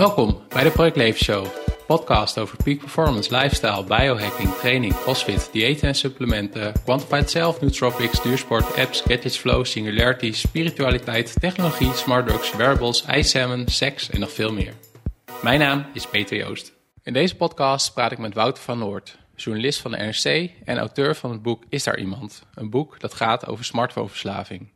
Welkom bij de Project Leven Show, podcast over peak performance, lifestyle, biohacking, training, crossfit, diëten en supplementen, quantified self, nootropics, duursport, apps, gadgets, flow, singularity, spiritualiteit, technologie, smart drugs, wearables, ijssalmon, seks en nog veel meer. Mijn naam is Peter Joost. In deze podcast praat ik met Wouter van Noord, journalist van de NRC en auteur van het boek Is daar iemand? Een boek dat gaat over smartphoneverslaving.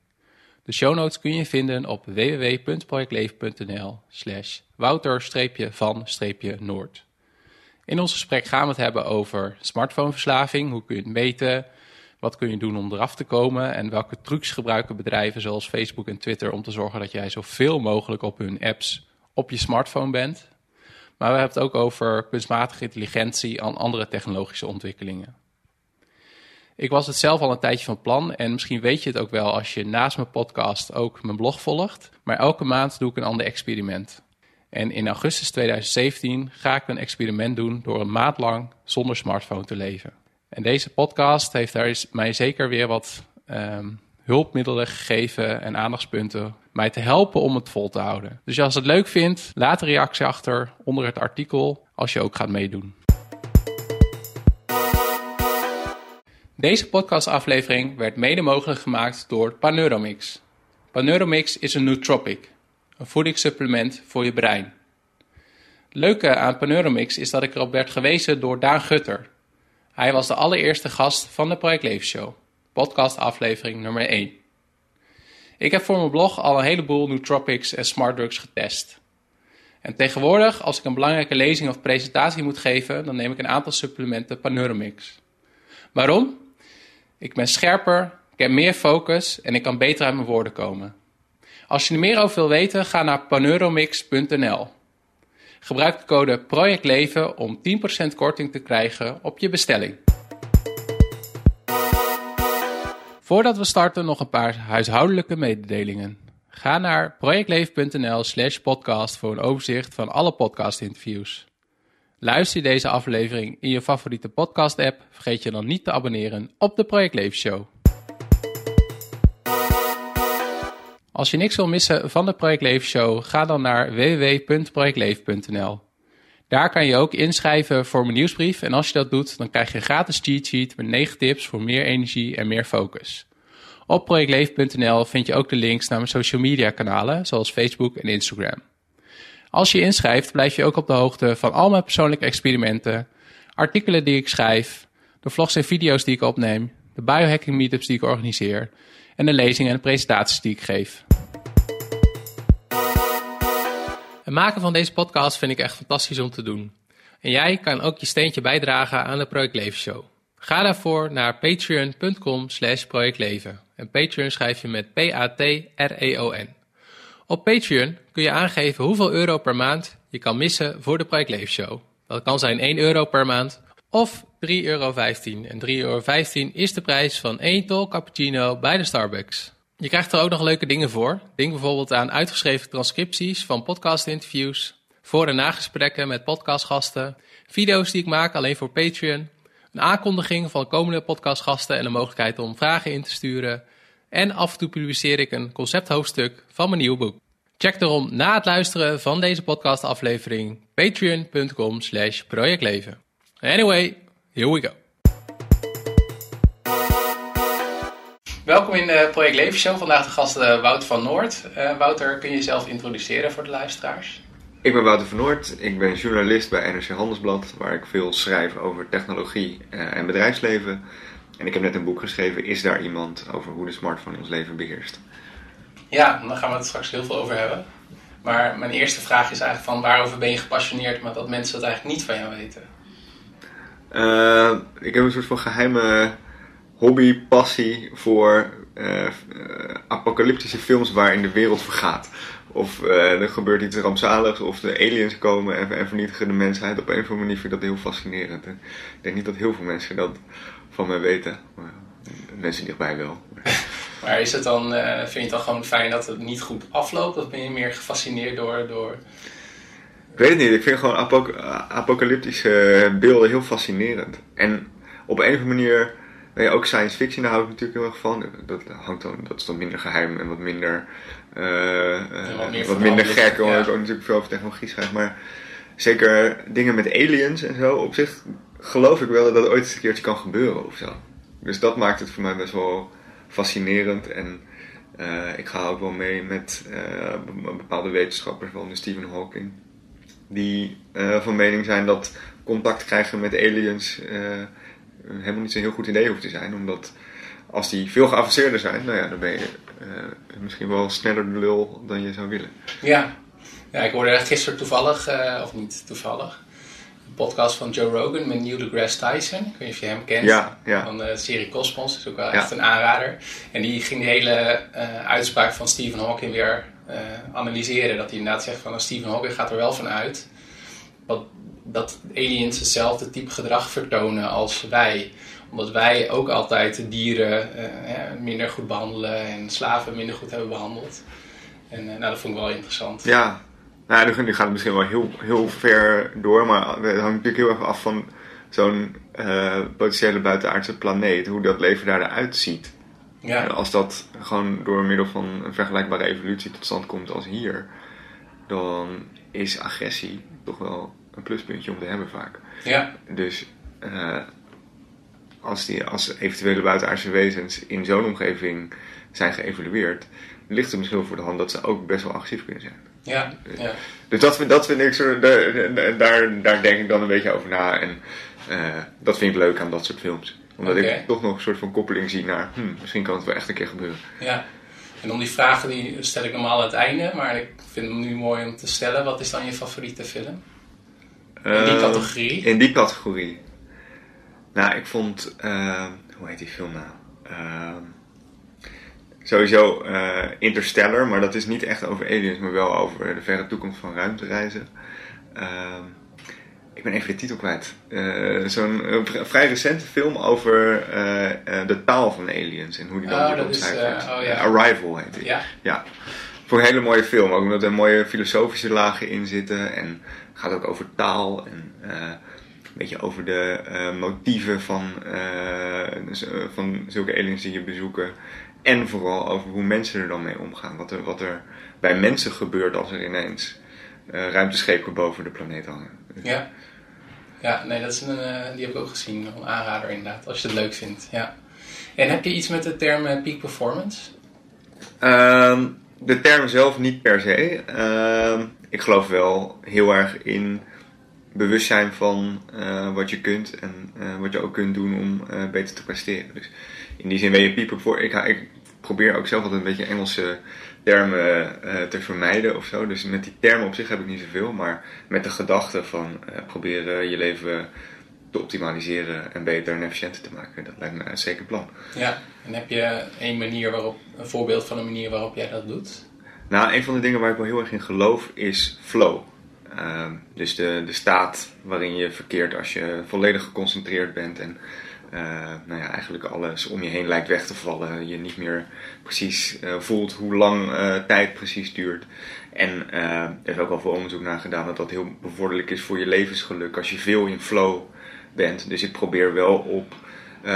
De show notes kun je vinden op www.projectleven.nl slash wouter-van-noord. In ons gesprek gaan we het hebben over smartphoneverslaving. Hoe kun je het meten? Wat kun je doen om eraf te komen? En welke trucs gebruiken bedrijven zoals Facebook en Twitter om te zorgen dat jij zoveel mogelijk op hun apps op je smartphone bent? Maar we hebben het ook over kunstmatige intelligentie en andere technologische ontwikkelingen. Ik was het zelf al een tijdje van plan en misschien weet je het ook wel als je naast mijn podcast ook mijn blog volgt. Maar elke maand doe ik een ander experiment. En in augustus 2017 ga ik een experiment doen door een maand lang zonder smartphone te leven. En deze podcast heeft daar mij zeker weer wat um, hulpmiddelen gegeven en aandachtspunten mij te helpen om het vol te houden. Dus als je het leuk vindt, laat een reactie achter onder het artikel als je ook gaat meedoen. Deze podcastaflevering werd mede mogelijk gemaakt door Paneuromix. Paneuromix is een nootropic, een voedingssupplement voor je brein. Leuke aan Paneuromix is dat ik erop werd gewezen door Daan Gutter. Hij was de allereerste gast van de Project Leven Show, podcastaflevering nummer 1. Ik heb voor mijn blog al een heleboel nootropics en smart drugs getest. En tegenwoordig, als ik een belangrijke lezing of presentatie moet geven, dan neem ik een aantal supplementen Paneuromix. Waarom? Ik ben scherper, ik heb meer focus en ik kan beter uit mijn woorden komen. Als je er meer over wil weten, ga naar paneuromix.nl. Gebruik de code PROJECTLEVEN om 10% korting te krijgen op je bestelling. Voordat we starten nog een paar huishoudelijke mededelingen. Ga naar projectleven.nl slash podcast voor een overzicht van alle podcastinterviews. Luister je deze aflevering in je favoriete podcast-app, vergeet je dan niet te abonneren op de Project Leven Show. Als je niks wil missen van de Project Leven Show, ga dan naar www.projectleven.nl. Daar kan je ook inschrijven voor mijn nieuwsbrief en als je dat doet, dan krijg je een gratis cheat sheet met 9 tips voor meer energie en meer focus. Op projectleven.nl vind je ook de links naar mijn social media kanalen, zoals Facebook en Instagram. Als je inschrijft, blijf je ook op de hoogte van al mijn persoonlijke experimenten, artikelen die ik schrijf, de vlogs en video's die ik opneem, de biohacking meetups die ik organiseer en de lezingen en presentaties die ik geef. Het maken van deze podcast vind ik echt fantastisch om te doen. En jij kan ook je steentje bijdragen aan de Project Leven Show. Ga daarvoor naar patreon.com slash projectleven. En Patreon schrijf je met P-A-T-R-E-O-N. Op Patreon kun je aangeven hoeveel euro per maand je kan missen voor de Project Leven Show. Dat kan zijn 1 euro per maand of 3,15 euro. En 3,15 euro is de prijs van 1 tol cappuccino bij de Starbucks. Je krijgt er ook nog leuke dingen voor. Denk bijvoorbeeld aan uitgeschreven transcripties van podcastinterviews, voor- en nagesprekken met podcastgasten, video's die ik maak alleen voor Patreon, een aankondiging van komende podcastgasten en de mogelijkheid om vragen in te sturen. En af en toe publiceer ik een concepthoofdstuk van mijn nieuwe boek. Check daarom na het luisteren van deze podcastaflevering patreon.com slash projectleven. Anyway, here we go. Welkom in de Project Leven Show. Vandaag de gast uh, Wouter van Noord. Uh, Wouter, kun je jezelf introduceren voor de luisteraars? Ik ben Wouter van Noord. Ik ben journalist bij NRC Handelsblad, waar ik veel schrijf over technologie uh, en bedrijfsleven. En ik heb net een boek geschreven, Is daar iemand, over hoe de smartphone ons leven beheerst. Ja, daar gaan we het straks heel veel over hebben. Maar mijn eerste vraag is eigenlijk van waarover ben je gepassioneerd, maar dat mensen dat eigenlijk niet van jou weten? Uh, ik heb een soort van geheime hobby, passie voor uh, apocalyptische films waarin de wereld vergaat. Of uh, er gebeurt iets rampzaligs, of de aliens komen en, en, vernietigen de mensheid. Op een of andere manier vind ik dat heel fascinerend. En ik denk niet dat heel veel mensen dat van mij weten. Maar mensen dichtbij wel. Maar is het dan, uh, vind je het dan gewoon fijn dat het niet goed afloopt? Of ben je meer gefascineerd door... door... Ik weet het niet. Ik vind gewoon apoc apocalyptische beelden heel fascinerend. En op een of andere manier Nee, ook science fiction, daar hou ik natuurlijk heel erg van. Dat, hangt dan, dat is dan minder geheim en wat minder, uh, wat, meer wat minder gek, omdat ik ook natuurlijk veel over technologie schrijf. Maar zeker dingen met aliens en zo, op zich geloof ik wel dat dat ooit eens een keertje kan gebeuren of zo. Dus dat maakt het voor mij best wel fascinerend. En uh, ik ga ook wel mee met uh, bepaalde wetenschappers, zoals Stephen Hawking, die uh, van mening zijn dat contact krijgen met aliens helemaal niet zo'n heel goed idee hoeft te zijn. Omdat als die veel geavanceerder zijn, nou ja, dan ben je misschien wel sneller de lul dan je zou willen. Ja, ja ik hoorde gisteren toevallig, of niet toevallig, podcast van Joe Rogan met Neil deGrasse Tyson. Ik weet niet of je hem kent. Ja, ja. Van de serie Cosmos. Dat is ook wel echt een aanrader. En die ging de hele uh, uitspraak van Stephen Hawking weer uh, analyseren. Dat hij inderdaad zegt van Stephen Hawking gaat er wel van uit. Wat, dat aliens hetzelfde type gedrag vertonen als wij. Omdat wij ook altijd de dieren uh, minder goed behandelen en slaven minder goed hebben behandeld. En nou, dat vond ik wel interessant. Ja, nou, nu, gaat het misschien wel heel, heel ver door, maar het hangt natuurlijk heel erg af van zo'n uh, potentiële buitenaardse planeet, hoe dat leven daar eruit ziet. Ja. Als dat gewoon door middel van een vergelijkbare evolutie tot stand komt als hier, dan is agressie toch wel een pluspuntje om te hebben vaak. Ja. Dus uh, als, die, als eventuele buitenaardse wezens in zo'n omgeving zijn geëvolueerd, ligt het misschien voor de hand dat ze ook best wel agressief kunnen zijn. Ja, ja. Dus dat, dat vind ik zo, daar, daar denk ik dan een beetje over na. En uh, dat vind ik leuk aan dat soort films. Omdat ik toch nog een soort van koppeling zie naar, hmm, misschien kan het wel echt een keer gebeuren. Ja, en om die vragen die stel ik normaal aan het einde, maar ik vind hem nu mooi om te stellen. Wat is dan je favoriete film? In die uh, categorie? In die categorie. Nou, ik vond, uh, hoe heet die film nou? Sowieso uh, Interstellar, maar dat is niet echt over aliens, maar wel over de verre toekomst van ruimtereizen. Uh, ik ben even de titel kwijt. Uh, Zo'n vrij recente film over de taal van aliens en hoe die dan oh, omschrijft. Oh, ja. Arrival heet die. Ja. ja. Voor een hele mooie film, ook omdat er mooie filosofische lagen in zitten. En het gaat ook over taal en een beetje over de motieven van, van zulke aliens die je bezoeken. En vooral over hoe mensen er dan mee omgaan. Wat er, wat er bij mensen gebeurt als er ineens uh, ruimteschepen boven de planeet hangen. Ja. ja, nee, dat is een, uh, die heb ik ook gezien. Een aanrader inderdaad, als je het leuk vindt. Ja. En heb je iets met de term uh, peak performance? Ehm, de term zelf niet per se. Ehm, ik geloof wel heel erg in bewustzijn van wat je kunt en wat je ook kunt doen om beter te presteren. Dus in die zin ben je pieper voor. Ik, ik probeer ook zelf altijd een beetje Engelse termen uh, te vermijden of zo. Dus met die termen op zich heb ik niet zoveel. Maar met de gedachte van uh, proberen je leven te optimaliseren en beter en efficiënter te maken. Dat lijkt me een zeker plan. Ja, en heb je een manier waarop, een voorbeeld van een manier waarop jij dat doet? Nou, een van de dingen waar ik wel heel erg in geloof is flow. Uh, dus de, de staat waarin je verkeert als je volledig geconcentreerd bent en uh, nou ja, eigenlijk alles om je heen lijkt weg te vallen. Je niet meer precies uh, voelt hoe lang uh, tijd precies duurt. En er is ook al veel onderzoek naar gedaan dat dat heel bevorderlijk is voor je levensgeluk als je veel in flow bent. Dus ik probeer wel op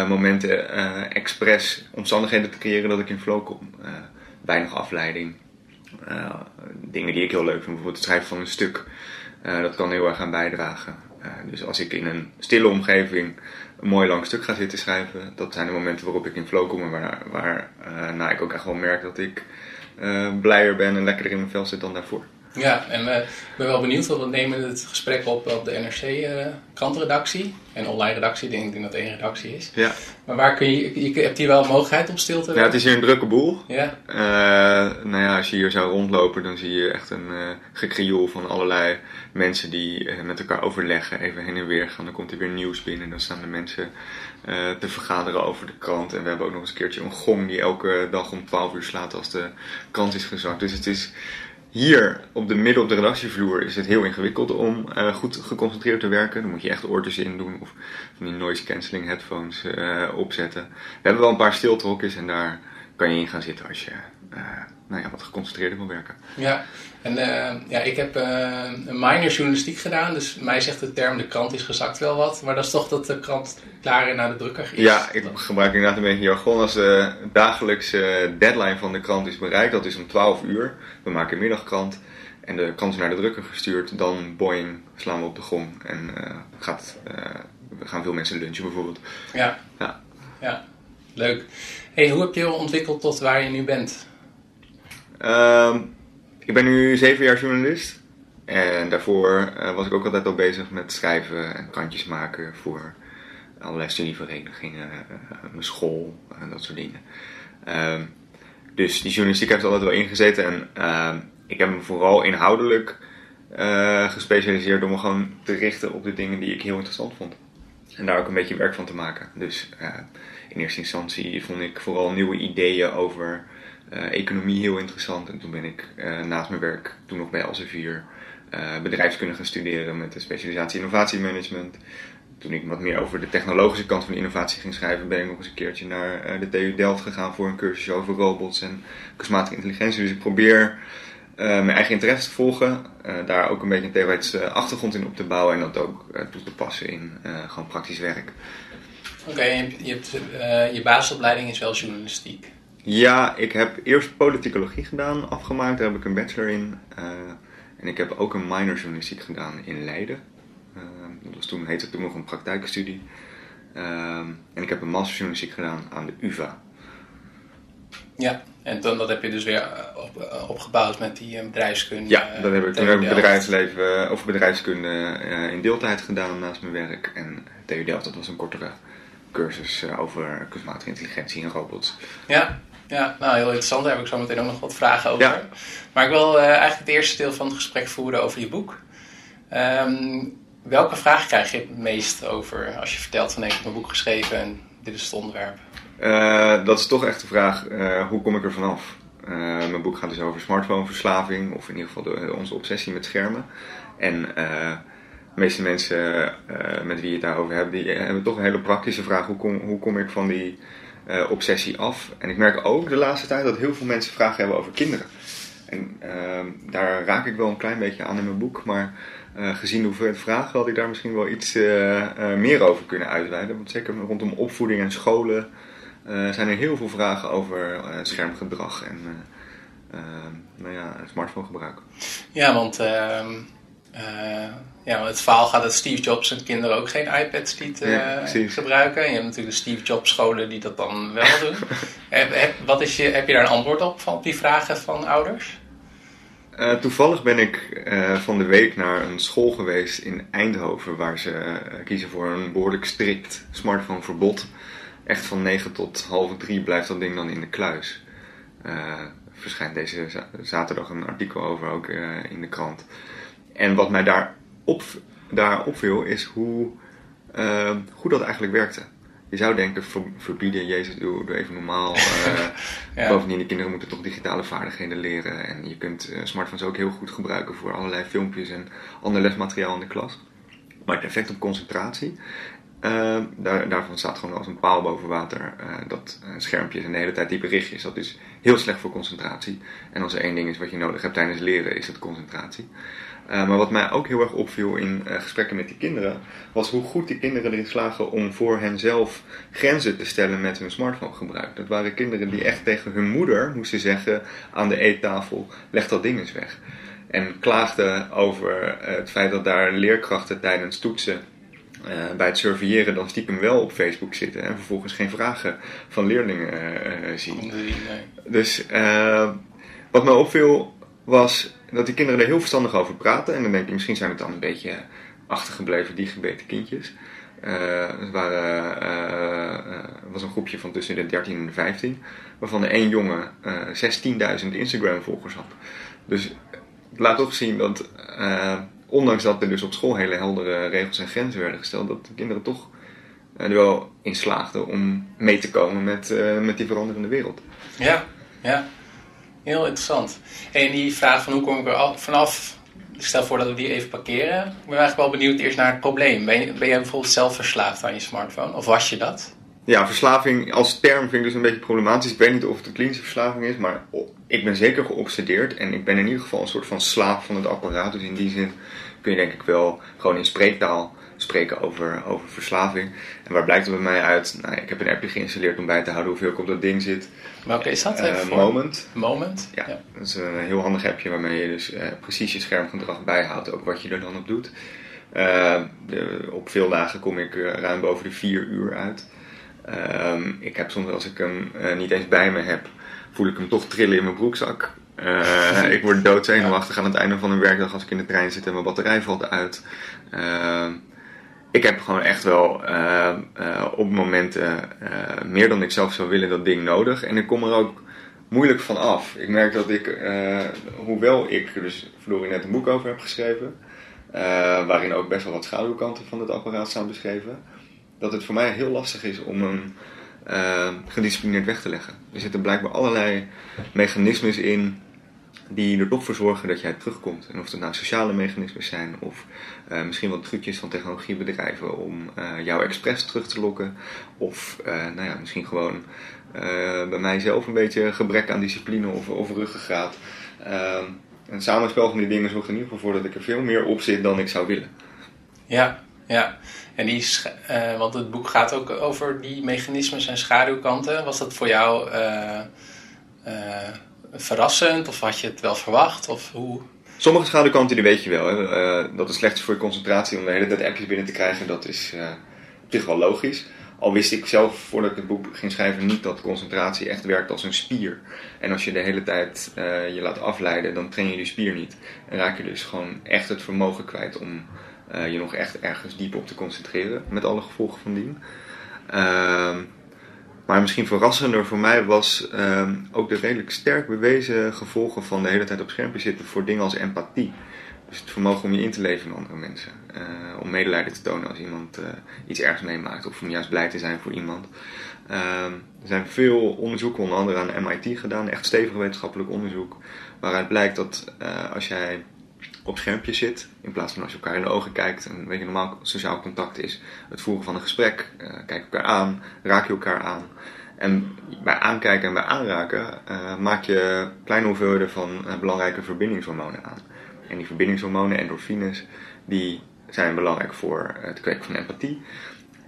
momenten expres omstandigheden te creëren dat ik in flow kom. weinig afleiding. dingen die ik heel leuk vind, bijvoorbeeld het schrijven van een stuk. dat kan heel erg aan bijdragen. dus als ik in een stille omgeving een mooi lang stuk ga zitten schrijven. Dat zijn de momenten waarop ik in flow kom en waar, waar ik ook echt wel merk dat ik uh, blijer ben en lekkerder in mijn vel zit dan daarvoor. Ja, en uh, ik ben wel benieuwd, want we nemen het gesprek op op de NRC uh, krantenredactie en online redactie. Ik denk dat het één redactie is. Ja. Maar waar kun je, je hebt hier wel mogelijkheid om stil te Ja, het is hier een drukke boel. Ja. Uh, nou ja, als je hier zou rondlopen, dan zie je echt een gekrioel van allerlei mensen die met elkaar overleggen, even heen en weer gaan. Dan komt er weer nieuws binnen, dan staan de mensen te vergaderen over de krant. En we hebben ook nog eens een keertje een gong die elke dag om 12 uur slaat als de krant is gezakt. Dus het is hier op de midden op de redactievloer is het heel ingewikkeld om uh, goed geconcentreerd te werken. Dan moet je echt oortjes in doen of van die noise cancelling headphones uh, opzetten. We hebben wel een paar stiltrokjes en daar kan je in gaan zitten als je nou ja, wat geconcentreerder wil werken. Ja, en ja, ik heb een minor journalistiek gedaan, dus mij zegt de term de krant is gezakt wel wat, maar dat is toch dat de krant klaar naar de drukker is. Ja, ik gebruik inderdaad een beetje jargon als de dagelijkse deadline van de krant is bereikt, dat is om 12 uur. We maken een middagkrant en de krant is naar de drukker gestuurd, dan boing, slaan we op de gong en gaat, gaan veel mensen lunchen bijvoorbeeld. Ja, ja. ja. leuk. Hey, hoe heb je je ontwikkeld tot waar je nu bent? Ehm, ik ben nu zeven jaar journalist. En daarvoor uh, was ik ook altijd al bezig met schrijven en kantjes maken voor allerlei studieverenigingen, uh, mijn school en dat soort dingen. Uh, dus die journalistiek heeft altijd wel ingezeten en ehm, ik heb me vooral inhoudelijk eh, gespecialiseerd om me gewoon te richten op de dingen die ik heel interessant vond. En daar ook een beetje werk van te maken. Dus in eerste instantie vond ik vooral nieuwe ideeën over economie heel interessant. En toen ben ik uh, naast mijn werk toen nog bij Elsevier uh, bedrijfskunde gaan studeren met de specialisatie innovatiemanagement. Toen ik wat meer over de technologische kant van innovatie ging schrijven, ben ik nog eens een keertje naar de TU Delft gegaan voor een cursus over robots en kunstmatige intelligentie. Dus ik probeer mijn eigen interesse te volgen, daar ook een beetje een theoretische achtergrond in op te bouwen en dat ook toe te passen in gewoon praktisch werk. Oké, je, hebt, je basisopleiding is wel journalistiek. Ja, ik heb eerst politicologie gedaan, afgemaakt. Daar heb ik een bachelor in. Uh, en ik heb ook een minor journalistiek gedaan in Leiden. Uh, dat was toen, heette toen nog een praktijkstudie. Uh, en ik heb een master journalistiek gedaan aan de UvA. Ja, en dan, dat heb je dus weer op, opgebouwd met die bedrijfskunde. Ja, dat heb ik, toen heb ik bedrijfsleven of bedrijfskunde in deeltijd gedaan naast mijn werk. En TU Delft, dat was een kortere cursus over kunstmatige intelligentie en robots. Ja, ja, nou heel interessant. Daar heb ik zo meteen ook nog wat vragen over. Maar ik wil uh, eigenlijk het eerste deel van het gesprek voeren over je boek. Um, welke vraag krijg je het meest over als je vertelt van ik heb een boek geschreven en dit is het onderwerp? Uh, dat is toch echt de vraag, uh, hoe kom ik er vanaf? mijn boek gaat dus over smartphoneverslaving, of in ieder geval de, onze obsessie met schermen. En de meeste mensen met wie je het daarover hebt, die hebben toch een hele praktische vraag. Hoe kom, hoe kom ik van die uh, obsessie af. En ik merk ook de laatste tijd dat heel veel mensen vragen hebben over kinderen. En uh, daar raak ik wel een klein beetje aan in mijn boek, maar uh, gezien de hoeveelheid vragen had ik daar misschien wel iets uh, meer over kunnen uitweiden. Want zeker rondom opvoeding en scholen zijn er heel veel vragen over schermgedrag en nou ja, smartphonegebruik. Ja, want ehm, ja, het verhaal gaat dat Steve Jobs en kinderen ook geen iPads liet uh, gebruiken. Je hebt natuurlijk de Steve Jobs scholen die dat dan wel doen. heb, wat is je, heb je daar een antwoord op, op die vragen van ouders? Uh, toevallig ben ik uh, van de week naar een school geweest in Eindhoven waar ze kiezen voor een behoorlijk strikt smartphoneverbod. Echt van 9 tot half 3 blijft dat ding dan in de kluis. verschijnt deze zaterdag een artikel over ook in de krant. En wat mij daar op, daar opviel is hoe, uh, hoe dat eigenlijk werkte. Je zou denken, verbieden, Jezus, doe, doe even normaal. Uh, ja. Bovendien, de kinderen moeten toch digitale vaardigheden leren. En je kunt uh, smartphones ook heel goed gebruiken voor allerlei filmpjes en ander lesmateriaal in de klas. Maar het effect op concentratie, uh, daar, daarvan staat gewoon als een paal boven water. dat schermpjes en de hele tijd die berichtjes, dat is heel slecht voor concentratie. En als er één ding is wat je nodig hebt tijdens leren, is het concentratie. Uh, maar wat mij ook heel erg opviel in uh, gesprekken met die kinderen, was hoe goed die kinderen erin slagen om voor henzelf grenzen te stellen met hun smartphonegebruik. Dat waren kinderen die echt tegen hun moeder moesten zeggen aan de eettafel: leg dat ding eens weg. En klaagden over het feit dat daar leerkrachten tijdens toetsen uh, bij het surveilleren dan stiekem wel op Facebook zitten en vervolgens geen vragen van leerlingen zien. Dus wat me opviel was dat die kinderen er heel verstandig over praten. En dan denk je, misschien zijn het dan een beetje achtergebleven dichtgebeten kindjes. Uh, het waren, uh, was een groepje van tussen de 13 en de 15, waarvan één jongen 16.000 Instagram-volgers had. Dus het laat toch zien dat, ondanks dat er dus op school hele heldere regels en grenzen werden gesteld, dat de kinderen toch er wel in slaagden om mee te komen met, met die veranderende wereld. Ja, ja. Heel interessant. En die vraag van hoe kom ik er vanaf, stel voor dat we die even parkeren. Ik ben eigenlijk wel benieuwd eerst naar het probleem. Ben, je, ben jij bijvoorbeeld zelf verslaafd aan je smartphone? Of was je dat? Ja, verslaving als term vind ik dus een beetje problematisch. Ik weet niet of het een klinische verslaving is, maar ik ben zeker geobsedeerd. En ik ben in ieder geval een soort van slaaf van het apparaat. Dus in die zin kun je denk ik wel gewoon in spreektaal spreken over, over verslaving. En waar blijkt het bij mij uit? Nou, ik heb een appje geïnstalleerd om bij te houden hoeveel ik op dat ding zit. Welke is dat? Uh, Moment. Moment? Ja, dat is een heel handig appje waarmee je dus uh, precies je schermgedrag bijhoudt. Ook wat je er dan op doet. Uh, de, op veel dagen kom ik ruim boven de vier uur uit. Ehm, ik heb soms als ik hem niet eens bij me heb, voel ik hem toch trillen in mijn broekzak. ik word doodzenuwachtig aan het einde van een werkdag als ik in de trein zit en mijn batterij valt uit. Ehm, ik heb gewoon echt wel uh, uh, op momenten uh, meer dan ik zelf zou willen dat ding nodig. En ik kom er ook moeilijk van af. Ik merk dat ik, hoewel ik dus verloren net een boek over heb geschreven, waarin ook best wel wat schaduwkanten van het apparaat staan beschreven, dat het voor mij heel lastig is om hem gedisciplineerd weg te leggen. Er zitten blijkbaar allerlei mechanismes in die er toch voor zorgen dat jij terugkomt. En of het nou sociale mechanismen zijn of uh, misschien wat trucjes van technologiebedrijven om uh, jou expres terug te lokken. Of uh, nou ja, misschien gewoon bij mijzelf een beetje gebrek aan discipline of, of ruggengraat. Ehm, een samenspel van die dingen zorgt in ieder geval voor dat ik er veel meer op zit dan ik zou willen. Ja, ja. En die, want het boek gaat ook over die mechanismes en schaduwkanten. Was dat voor jou verrassend of had je het wel verwacht? Of hoe? Sommige schaduwkanten die weet je wel. Hè. Uh, dat het slecht is voor je concentratie om de hele tijd appjes binnen te krijgen. Dat is op zich wel logisch. Al wist ik zelf voordat ik het boek ging schrijven niet dat concentratie echt werkt als een spier. En als je de hele tijd uh, je laat afleiden, dan train je die spier niet. En raak je dus gewoon echt het vermogen kwijt om je nog echt ergens diep op te concentreren. Met alle gevolgen van dien. Ehm, maar misschien verrassender voor mij was uh, ook de redelijk sterk bewezen gevolgen van de hele tijd op schermpje zitten voor dingen als empathie. Dus het vermogen om je in te leven in andere mensen. Uh, om medelijden te tonen als iemand uh, iets ergs meemaakt of om juist blij te zijn voor iemand. Ehm, er zijn veel onderzoeken, onder andere aan MIT gedaan, echt stevig wetenschappelijk onderzoek, waaruit blijkt dat uh, als jij op schermpje zit, in plaats van als je elkaar in de ogen kijkt en een beetje normaal sociaal contact is, het voeren van een gesprek, uh, kijk elkaar aan, raak je elkaar aan. En bij aankijken en bij aanraken uh, maak je kleine hoeveelheden van uh, belangrijke verbindingshormonen aan. En die verbindingshormonen, endorfines, die zijn belangrijk voor het kweken van empathie.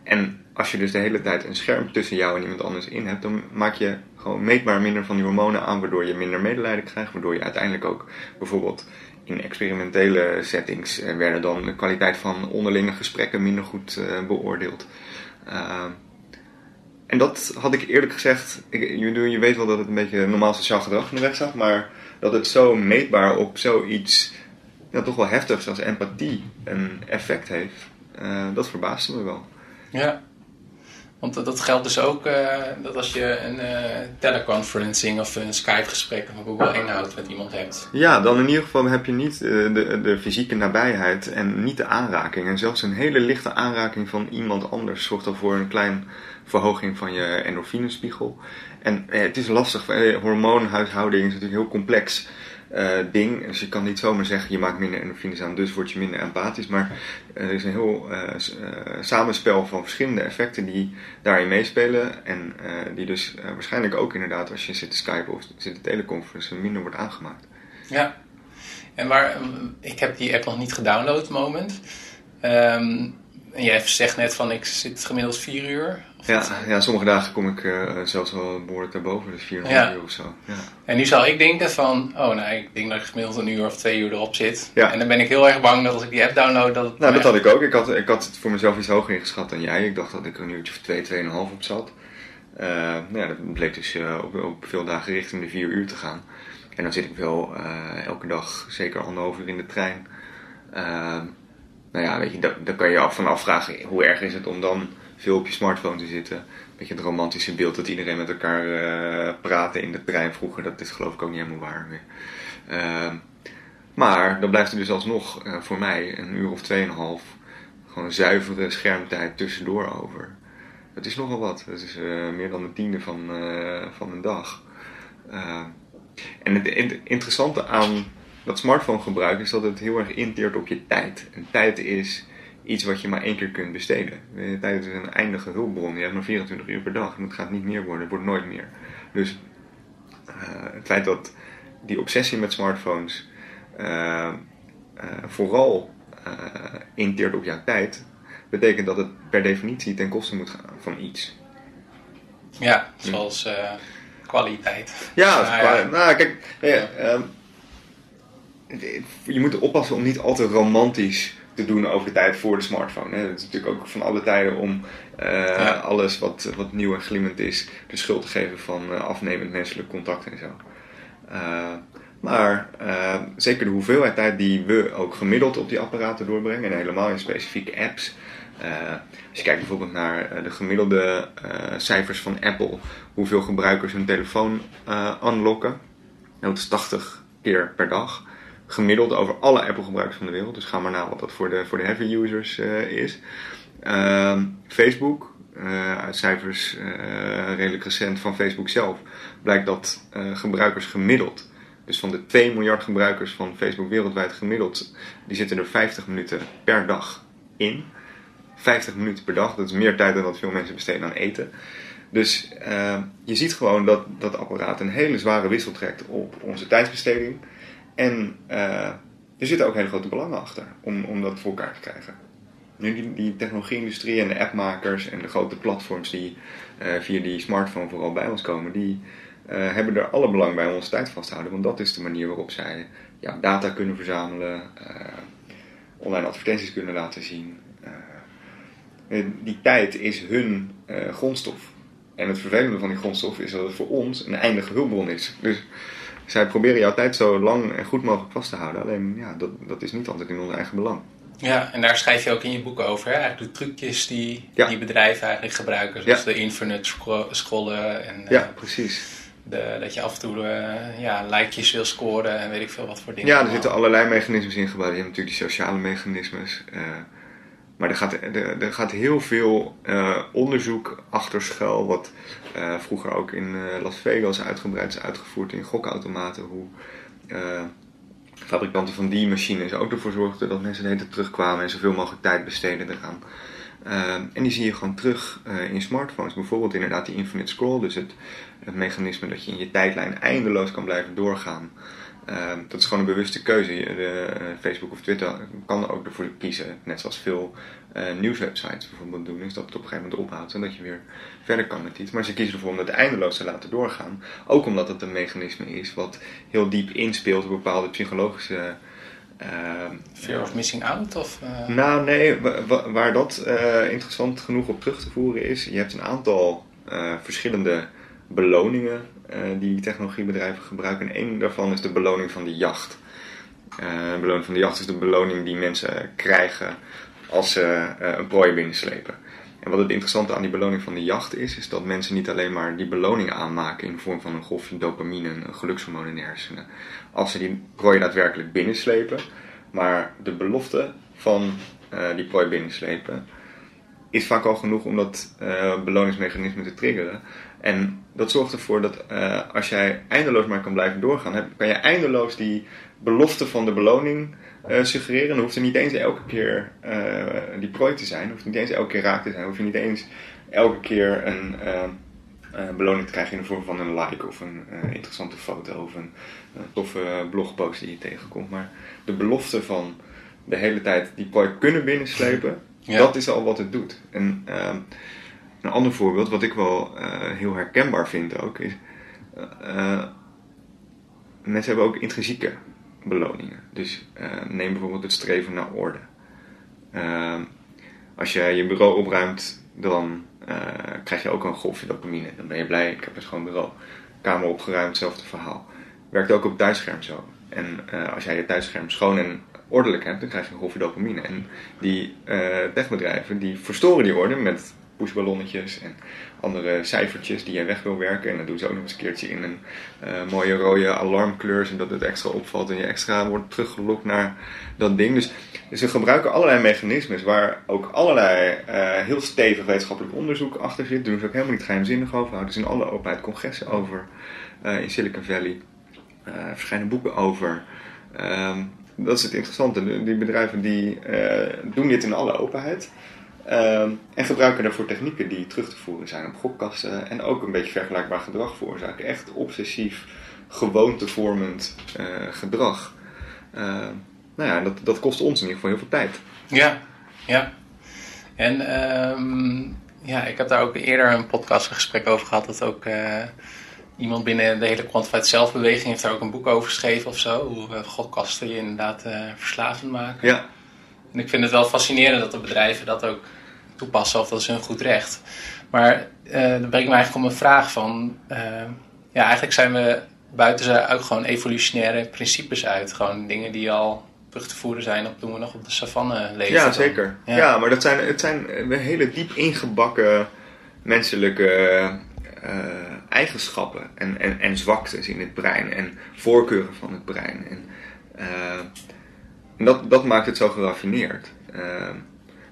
En als je dus de hele tijd een scherm tussen jou en iemand anders in hebt, dan maak je gewoon meetbaar minder van die hormonen aan, waardoor je minder medelijden krijgt, waardoor je uiteindelijk ook bijvoorbeeld in experimentele settings uh, werden dan de kwaliteit van onderlinge gesprekken minder goed uh, beoordeeld. Uh, en dat had ik eerlijk gezegd, ik, je, je, weet wel dat het een beetje normaal sociaal gedrag in de weg staat, maar dat het zo meetbaar op zoiets toch wel heftigs als empathie een effect heeft, dat verbaasde me wel. Ja, want dat geldt dus ook uh, dat als je een uh, teleconferencing of een Skype-gesprek van Google Hangout met iemand hebt. Ja, dan in ieder geval heb je niet uh, de, de fysieke nabijheid en niet de aanraking. En zelfs een hele lichte aanraking van iemand anders zorgt al voor een klein verhoging van je endorfinespiegel. En het is lastig, hormoonhuishouding is natuurlijk heel complex uh, ding. Dus je kan niet zomaar zeggen je maakt minder endorfines aan, dus word je minder empathisch. Maar er is een heel uh, samenspel van verschillende effecten die daarin meespelen. En die dus waarschijnlijk ook inderdaad als je zit te skypen of zit te teleconferencen minder wordt aangemaakt. Ja, en waar, ik heb die app nog niet gedownload, moment. Um, en jij zegt net van ik zit gemiddeld vier uur. Ja, ja, sommige dagen kom ik uh, zelfs wel behoorlijk daarboven, dus vier ja. uur of zo. Ja. En nu zou ik denken van, oh nou, ik denk dat ik gemiddeld een uur of twee uur erop zit. Ja. En dan ben ik heel erg bang dat als ik die app download, dat. Nou, dat had ik ook. Ik had, ik had het voor mezelf iets hoger ingeschat dan jij. Ik dacht dat ik er een uurtje of twee, tweeënhalf op zat. Uh, nou ja, dat bleek dus uh, op, op, veel dagen richting de vier uur te gaan. En dan zit ik wel elke dag zeker anderhalf uur in de trein nou ja, weet je, daar, kan je af van afvragen hoe erg is het om dan veel op je smartphone te zitten. Een beetje het romantische beeld dat iedereen met elkaar uh, praatte in de trein vroeger, dat is geloof ik ook niet helemaal waar meer. Uh, maar dan blijft er dus alsnog uh, voor mij een uur of tweeënhalf gewoon zuivere schermtijd tussendoor over. Dat is nogal wat. Dat is uh, meer dan een tiende van, van een dag. en het, het interessante aan dat smartphone gebruik is dat het heel erg inteert op je tijd. En tijd is iets wat je maar één keer kunt besteden. Eh, Tijd is een eindige hulpbron. Je hebt maar 24 uur per dag en het gaat niet meer worden. Het wordt nooit meer. Dus eh, het feit dat die obsessie met smartphones eh, vooral inteert op jouw tijd, betekent dat het per definitie ten koste moet gaan van iets. Ja, zoals kwaliteit. Ja, Nou dat nou, kijk, ja, ehm, je moet oppassen om niet al te romantisch te doen over de tijd voor de smartphone. Hè. Het is natuurlijk ook van alle tijden om eh, Ja. alles wat, wat nieuw en glimmend is de schuld te geven van eh, afnemend menselijk contact en zo. Eh, maar zeker de hoeveelheid tijd die we ook gemiddeld op die apparaten doorbrengen, en helemaal in specifieke apps. Als je kijkt bijvoorbeeld naar de gemiddelde cijfers van Apple, hoeveel gebruikers hun telefoon unlocken. Nou, dat is 80 keer per dag. Gemiddeld over alle Apple-gebruikers van de wereld. Dus ga maar na wat dat voor de, voor de heavy users eh, is. Ehm, Facebook, eh, uit cijfers eh, redelijk recent van Facebook zelf, blijkt dat gebruikers gemiddeld, dus van de 2 miljard gebruikers van Facebook wereldwijd gemiddeld, die zitten er 50 minuten per dag in. 50 minuten per dag, dat is meer tijd dan dat veel mensen besteden aan eten. Dus eh, je ziet gewoon dat dat apparaat een hele zware wissel trekt op onze tijdsbesteding. En eh, er zitten ook hele grote belangen achter om, om dat voor elkaar te krijgen. Nu, die, technologie-industrie en de appmakers en de grote platforms die eh, via die smartphone vooral bij ons komen, die eh, hebben er alle belang bij om onze tijd vast te houden. Want dat is de manier waarop zij ja, data kunnen verzamelen, online advertenties kunnen laten zien. Die tijd is hun grondstof. En het vervelende van die grondstof is dat het voor ons een eindige hulpbron is. Dus zij proberen jouw tijd zo lang en goed mogelijk vast te houden. Alleen ja, dat, dat is niet altijd in ons eigen belang. Ja, en daar schrijf je ook in je boek over. Hè? Eigenlijk de trucjes die, Ja. die bedrijven eigenlijk gebruiken. Zoals Ja. de infinite scro- scrollen. En eh, Ja, precies. de, dat je af en toe eh, ja, likejes wil scoren en weet ik veel wat voor dingen. Ja, er zitten allerlei mechanismes in gebouwd. Je hebt natuurlijk die sociale mechanismes. eh, maar er gaat, er, er gaat heel veel eh, onderzoek achter schuil. Wat eh, vroeger ook in eh, Las Vegas uitgebreid is uitgevoerd in gokautomaten. Hoe eh, fabrikanten van die machines ook ervoor zorgden dat mensen de hele terugkwamen en zoveel mogelijk tijd besteden eraan. En die zie je gewoon terug in smartphones. Bijvoorbeeld inderdaad die infinite scroll. Dus het, het mechanisme dat je in je tijdlijn eindeloos kan blijven doorgaan. Eh, dat is gewoon een bewuste keuze. De, eh, Facebook of Twitter kan er ook ervoor kiezen. Net zoals veel eh, nieuwswebsites bijvoorbeeld doen. Is dat het op een gegeven moment ophoudt en dat je weer verder kan met iets. Maar ze kiezen ervoor om dat eindeloos te laten doorgaan. Ook omdat het een mechanisme is wat heel diep inspeelt op bepaalde psychologische... eh, Fear of missing out? Of, eh, nou, nee, wa- wa- waar dat interessant genoeg op terug te voeren is, je hebt een aantal verschillende beloningen eh, die technologiebedrijven gebruiken. En één daarvan is de beloning van de jacht. Eh, de beloning van de jacht is de beloning die mensen krijgen als ze eh, een prooi binnenslepen. En wat het interessante aan die beloning van de jacht is, is dat mensen niet alleen maar die beloning aanmaken in de vorm van een golfje dopamine, een gelukshormoon in hersenen, als ze die prooi daadwerkelijk binnenslepen, maar de belofte van die prooi binnenslepen is vaak al genoeg om dat beloningsmechanisme te triggeren. En dat zorgt ervoor dat eh, als jij eindeloos maar kan blijven doorgaan, heb, kan je eindeloos die belofte van de beloning eh, suggereren. Dan hoeft er niet eens elke keer eh, die prooi te zijn, hoeft niet eens elke keer raak te zijn, hoef je niet eens elke keer een beloning te krijgen in de vorm van een like of een interessante foto of een, toffe blogpost die je tegenkomt. Maar de belofte van de hele tijd die prooi kunnen binnenslepen, Ja. dat is al wat het doet. En ehm, een ander voorbeeld, wat ik wel eh, heel herkenbaar vind ook, is... eh, eh, mensen hebben ook intrinsieke beloningen. Dus neem bijvoorbeeld het streven naar orde. Als je je bureau opruimt, dan krijg je ook een golfje dopamine. Dan ben je blij, ik heb een schoon bureau. Kamer opgeruimd, hetzelfde verhaal. Werkt ook op het thuisscherm zo. En als jij je thuisscherm schoon en ordelijk hebt, dan krijg je een golfje dopamine. En die eh, techbedrijven die verstoren die orde met pushballonnetjes en andere cijfertjes die je weg wil werken. En dan doen ze ook nog eens een keertje in een eh, mooie rode alarmkleur, zodat het extra opvalt en je extra wordt teruggelokt naar dat ding. Dus, ze gebruiken allerlei mechanismes waar ook allerlei eh, heel stevig wetenschappelijk onderzoek achter zit. Doen ze ook helemaal niet geheimzinnig over. Houden ze in alle openheid congressen over eh, in Silicon Valley. Verschijnen boeken over. Ehm, dat is het interessante. Die bedrijven die doen dit in alle openheid. Ehm, en gebruiken daarvoor technieken die terug te voeren zijn op gokkasten. En ook een beetje vergelijkbaar gedrag veroorzaken. Echt obsessief, gewoontevormend uh, gedrag. Ehm, nou ja, dat, dat kost ons in ieder geval heel veel tijd. Ja, ja. En ehm, ja, ik heb daar ook eerder een podcastgesprek over gehad. Dat ook uh, iemand binnen de hele Quantified Zelfbeweging heeft daar ook een boek over geschreven of zo. Hoe godkasten je inderdaad uh, verslavend maken. Ja. En ik vind het wel fascinerend dat de bedrijven dat ook toepassen, of dat is hun goed recht. Maar dan breng ik me eigenlijk om een vraag van... ja, eigenlijk zijn we buiten ze ook gewoon evolutionaire principes uit. Gewoon dingen die al terug te voeren zijn op toen we nog op de savanne leven. Ja, zeker. Ja. maar dat zijn, het zijn hele diep ingebakken menselijke uh, eigenschappen en, en, en zwaktes in het brein en voorkeuren van het brein. En, uh, en dat, dat maakt het zo geraffineerd.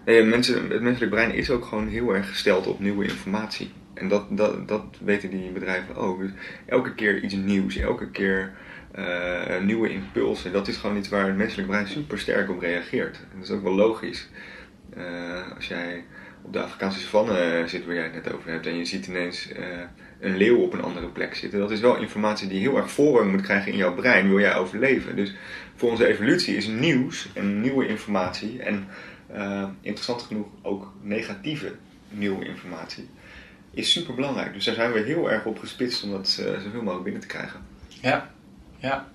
Nee, mensen, het menselijk brein is ook gewoon heel erg gesteld op nieuwe informatie. En dat, dat, dat weten die bedrijven ook. Dus elke keer iets nieuws, elke keer uh, nieuwe impulsen. Dat is gewoon iets waar het menselijk brein super sterk op reageert. En dat is ook wel logisch. Uh, als jij op de Afrikaanse savanne zit waar jij het net over hebt en je ziet ineens een leeuw op een andere plek zitten. Dat is wel informatie die heel erg voorrang moet krijgen in jouw brein, wil jij overleven. Dus voor onze evolutie is nieuws en nieuwe informatie en interessant genoeg ook negatieve nieuwe informatie is super belangrijk. Dus daar zijn we heel erg op gespitst om dat zoveel mogelijk binnen te krijgen. Ja, ja.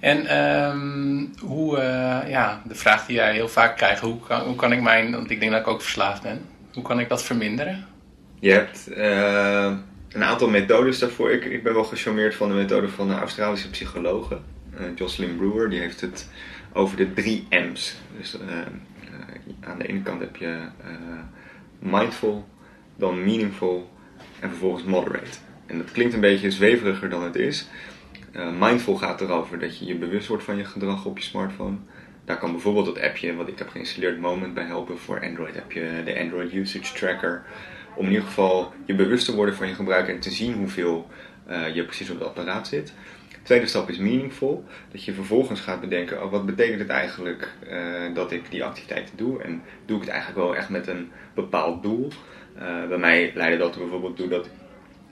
En um, hoe, uh, ja, de vraag die jij heel vaak krijgt, hoe kan, hoe kan ik mijn, want ik denk dat ik ook verslaafd ben, hoe kan ik dat verminderen? Je hebt uh, een aantal methodes daarvoor. Ik, ik ben wel gecharmeerd van de methode van een Australische psychologe, uh, Jocelyn Brewer. Die heeft het over de drie M's. Dus aan de ene kant heb je mindful, dan meaningful en vervolgens moderate. En dat klinkt een beetje zweveriger dan het is. Uh, mindful gaat erover dat je je bewust wordt van je gedrag op je smartphone. Daar kan bijvoorbeeld dat appje wat ik heb geïnstalleerd Moment bij helpen. Voor Android heb je de Android Usage Tracker. Om in ieder geval je bewust te worden van je gebruik en te zien hoeveel je precies op het apparaat zit. De tweede stap is meaningful. Dat je vervolgens gaat bedenken, oh, wat betekent het eigenlijk uh, dat ik die activiteiten doe? En doe ik het eigenlijk wel echt met een bepaald doel? bij mij leidde dat bijvoorbeeld toe dat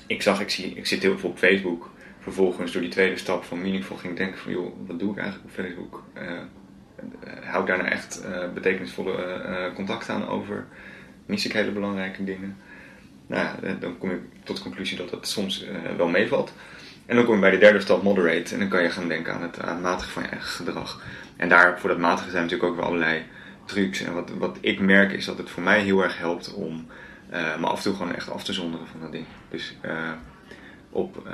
ik zag, ik, zie, ik zit heel veel op Facebook vervolgens door die tweede stap van meaningful ging denken van joh, wat doe ik eigenlijk op Facebook? Uh, hou ik daar nou echt betekenisvolle contact aan over? Mis ik hele belangrijke dingen? Nou dan kom je tot de conclusie dat dat soms wel meevalt. En dan kom je bij de derde stap moderate en dan kan je gaan denken aan het aanmatigen van je eigen gedrag. En daar voor dat matigen zijn natuurlijk ook wel allerlei trucs. En wat, wat ik merk is dat het voor mij heel erg helpt om me af en toe gewoon echt af te zonderen van dat ding. Dus op uh,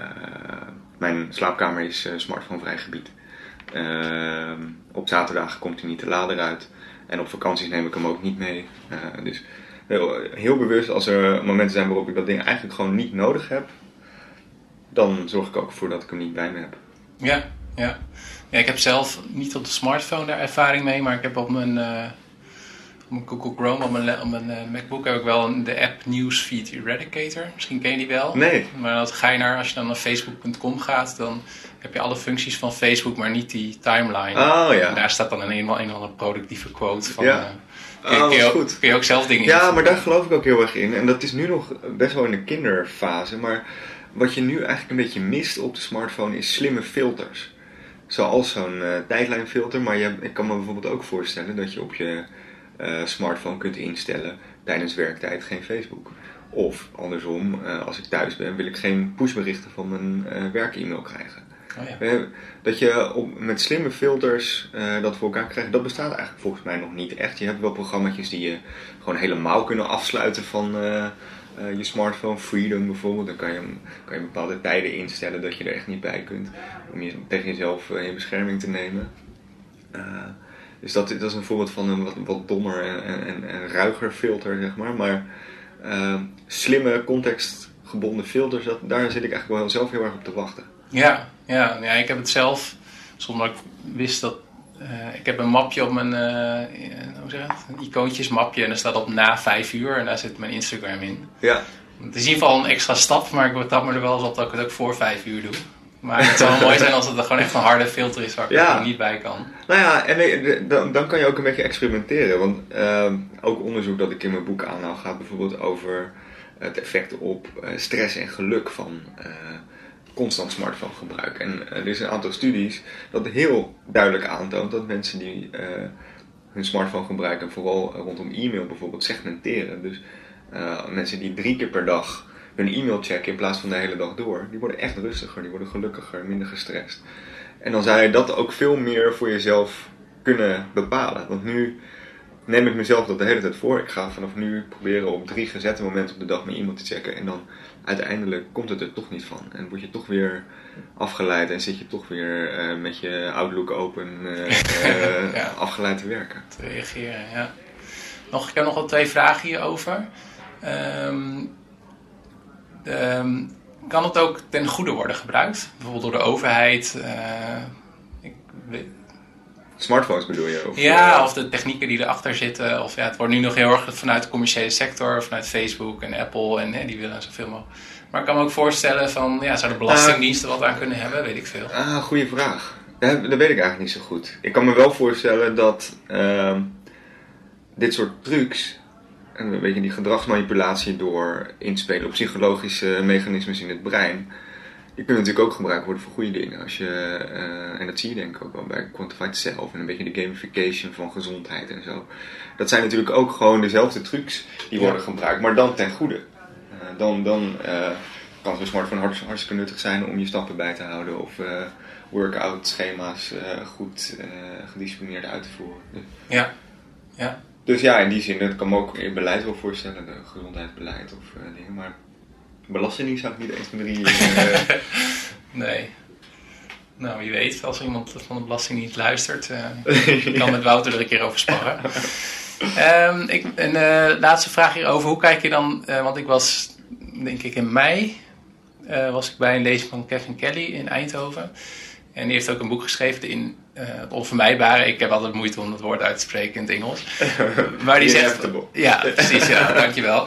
mijn slaapkamer is smartphonevrij gebied. Op zaterdag komt hij niet de lader uit. En op vakanties neem ik hem ook niet mee. dus heel, bewust als er momenten zijn waarop ik dat ding eigenlijk gewoon niet nodig heb. Dan zorg ik ook ervoor dat ik hem niet bij me heb. Ja, ja. ja ik heb zelf niet op de smartphone daar ervaring mee. Maar ik heb op mijn mijn Google Chrome, op mijn, op mijn uh, MacBook heb ik wel de app Newsfeed Eradicator. Misschien ken je die wel. Nee. Maar dat ga je naar, als je dan naar facebook.com gaat, dan heb je alle functies van Facebook, maar niet die timeline. Oh ja. En daar staat dan een, een, een of andere productieve quote van... Ja. Kun, je, je ook, goed. kun je ook zelf dingen Ja, maar daar geloof ik ook heel erg in. En dat is nu nog best wel in de kinderfase. Maar wat je nu eigenlijk een beetje mist op de smartphone is slimme filters. Zoals zo'n uh, tijdlijnfilter. Maar je, ik kan me bijvoorbeeld ook voorstellen dat je op je uh, smartphone kunt instellen tijdens werktijd geen Facebook. Of andersom, uh, als ik thuis ben, wil ik geen pushberichten van mijn werk-e-mail krijgen. Oh ja. Dat je met slimme filters dat voor elkaar krijgt, dat bestaat eigenlijk volgens mij nog niet echt. Je hebt wel programma's die je gewoon helemaal kunnen afsluiten van je smartphone. Freedom bijvoorbeeld, dan kan je, kan je bepaalde tijden instellen dat je er echt niet bij kunt. Om je tegen jezelf in bescherming te nemen. Dus dat, dat is een voorbeeld van een wat, dommer en, en, en ruiger filter, zeg maar. Maar slimme, contextgebonden filters, dat, daar zit ik eigenlijk wel zelf heel erg op te wachten. Ja, ja, ja ik heb het zelf, zonder dat ik wist dat... Uh, ik heb een mapje op mijn, uh, hoe zeg het? Een icoontjesmapje en daar staat op na vijf uur en daar zit mijn Instagram in. Ja. Het is in ieder geval een extra stap, maar ik betrap me er wel eens op dat ik het ook voor vijf uur doe. Maar het zou wel mooi zijn als het gewoon echt een harde filter is waar ik Ja. er niet bij kan. Nou ja, en dan, dan kan je ook een beetje experimenteren. Want ehm, ook onderzoek dat ik in mijn boek aanhaal gaat bijvoorbeeld over het effect op eh, stress en geluk van eh, constant smartphone gebruik. En eh, er is een aantal studies dat heel duidelijk aantoont dat mensen die eh, hun smartphone gebruiken, vooral rondom e-mail bijvoorbeeld, segmenteren. Dus eh, mensen die drie keer per dag hun e-mail checken in plaats van de hele dag door, die worden echt rustiger, die worden gelukkiger, minder gestrest. En dan zou je dat ook veel meer voor jezelf kunnen bepalen. Want nu neem ik mezelf dat de hele tijd voor. Ik ga vanaf nu proberen op drie gezette momenten op de dag mijn e-mail te checken. En dan uiteindelijk komt het er toch niet van. En word je toch weer afgeleid en zit je toch weer eh, met je Outlook open eh, eh, Ja. afgeleid te werken. te reageren. Ja. Nog, ik heb nog wel twee vragen hierover. Ehm, ehm, kan het ook ten goede worden gebruikt? Bijvoorbeeld door de overheid? eh, ik weet- Smartphones bedoel je? Of, ja, eh, of de technieken die erachter zitten. Of ja, het wordt nu nog heel erg vanuit de commerciële sector, vanuit Facebook en Apple. En hè, die willen zoveel mogelijk. Maar ik kan me ook voorstellen van, ja, zou de belastingdiensten wat aan kunnen hebben? Weet ik veel. Ah, goede vraag. Dat, dat weet ik eigenlijk niet zo goed. Ik kan me wel voorstellen dat ehm, dit soort trucs, en een beetje die gedragsmanipulatie door inspelen op psychologische mechanismes in het brein, die kunnen natuurlijk ook gebruikt worden voor goede dingen. Als je, eh, en dat zie je denk ik ook wel bij Quantified Self en een beetje de gamification van gezondheid en zo. Dat zijn natuurlijk ook gewoon dezelfde trucs die Ja. worden gebruikt, maar dan ten goede. Eh, dan dan eh, kan zo'n smartphone hartst- hartstikke nuttig zijn om je stappen bij te houden of workout schema's goed gedisciplineerd uit te voeren. Ja, ja. Dus ja, in die zin, dat kan me ook in beleid wel voorstellen, gezondheidsbeleid of dingen, maar belasting zou ik niet 1 van de drie. eh, Nee. Nou, wie weet, als iemand van de Belastingdienst luistert, eh, ik kan met Wouter er een keer over sparren. Ehm, ik, een eh, laatste vraag hierover. Hoe kijk je dan, want ik was, denk ik in mei, was ik bij een lezing van Kevin Kelly in Eindhoven. En die heeft ook een boek geschreven, in het onvermijdbare. Ik heb altijd moeite om het woord uit te spreken in het Engels. Maar die zegt... Ja, precies. Ja, dankjewel.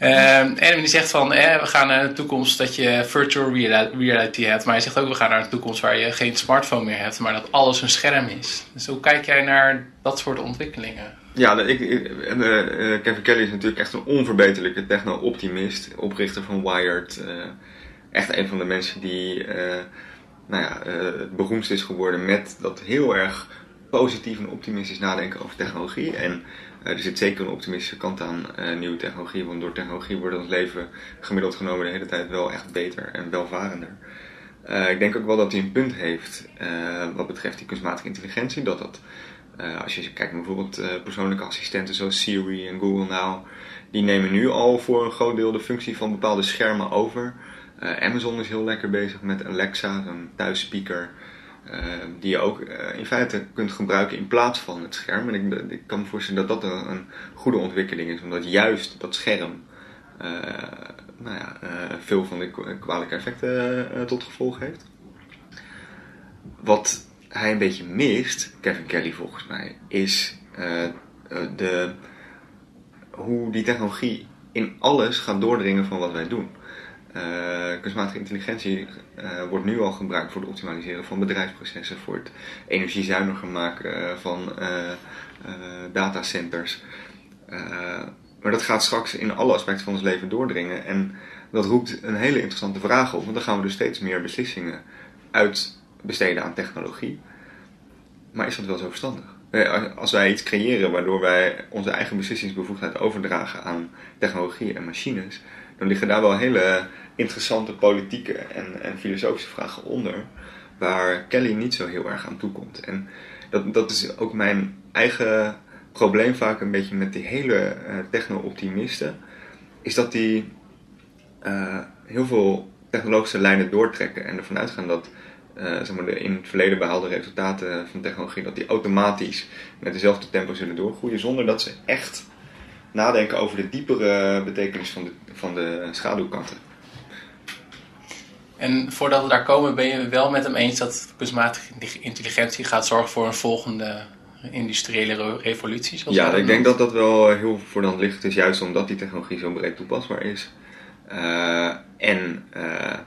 Ehm, en die zegt van, eh, we gaan naar een toekomst dat je virtual reali- reality hebt. Maar hij zegt ook, we gaan naar een toekomst waar je geen smartphone meer hebt, maar dat alles een scherm is. Dus hoe kijk jij naar dat soort ontwikkelingen? Ja, ik, ik- eh, eh, Kevin Kelly is natuurlijk echt een onverbeterlijke techno-optimist, oprichter van Wired. echt een van de mensen die nou ja, het beroemdst is geworden met dat heel erg positief en optimistisch nadenken over technologie. En er zit zeker een optimistische kant aan eh, nieuwe technologie, want door technologie wordt ons leven gemiddeld genomen de hele tijd wel echt beter en welvarender. Eh, ik denk ook wel dat hij een punt heeft eh, wat betreft die kunstmatige intelligentie. Dat dat, eh, als je kijkt naar bijvoorbeeld eh, persoonlijke assistenten zoals Siri en Google Now, die nemen nu al voor een groot deel de functie van bepaalde schermen over. Eh, Amazon is heel lekker bezig met Alexa, een thuisspeaker, eh, die je ook eh, in feite kunt gebruiken in plaats van het scherm. En ik, ik kan me voorstellen dat dat een, goede ontwikkeling is, omdat juist dat scherm eh, nou ja, eh, veel van de kwa- kwalijke effecten eh, tot gevolg heeft. Wat hij een beetje mist, Kevin Kelly volgens mij, is eh, eh, de, hoe die technologie in alles gaat doordringen van wat wij doen. Eh, kunstmatige intelligentie eh, wordt nu al gebruikt voor het optimaliseren van bedrijfsprocessen, voor het energiezuiniger maken eh, van datacenters. Maar dat gaat straks in alle aspecten van ons leven doordringen. En dat roept een hele interessante vraag op. Want dan gaan we dus steeds meer beslissingen uitbesteden aan technologie. Maar is dat wel zo verstandig? Als wij iets creëren waardoor wij onze eigen beslissingsbevoegdheid overdragen aan technologie en machines, dan liggen daar wel hele interessante politieke en, en filosofische vragen onder, waar Kelly niet zo heel erg aan toekomt. En dat, dat is ook mijn eigen probleem vaak een beetje met die hele eh, techno-optimisten, is dat die eh, heel veel technologische lijnen doortrekken en ervan uitgaan dat maar de in het verleden behaalde resultaten van technologie, dat die automatisch met dezelfde tempo zullen doorgroeien, zonder dat ze echt nadenken over de diepere betekenis van de, van de schaduwkanten. En voordat we daar komen, ben je het wel met hem eens dat kunstmatige intelligentie gaat zorgen voor een volgende industriële re- revolutie? zoals Ja, ik denk dat dat wel heel voor de hand ligt. Is juist omdat die technologie zo breed toepasbaar is. Eh, en eh,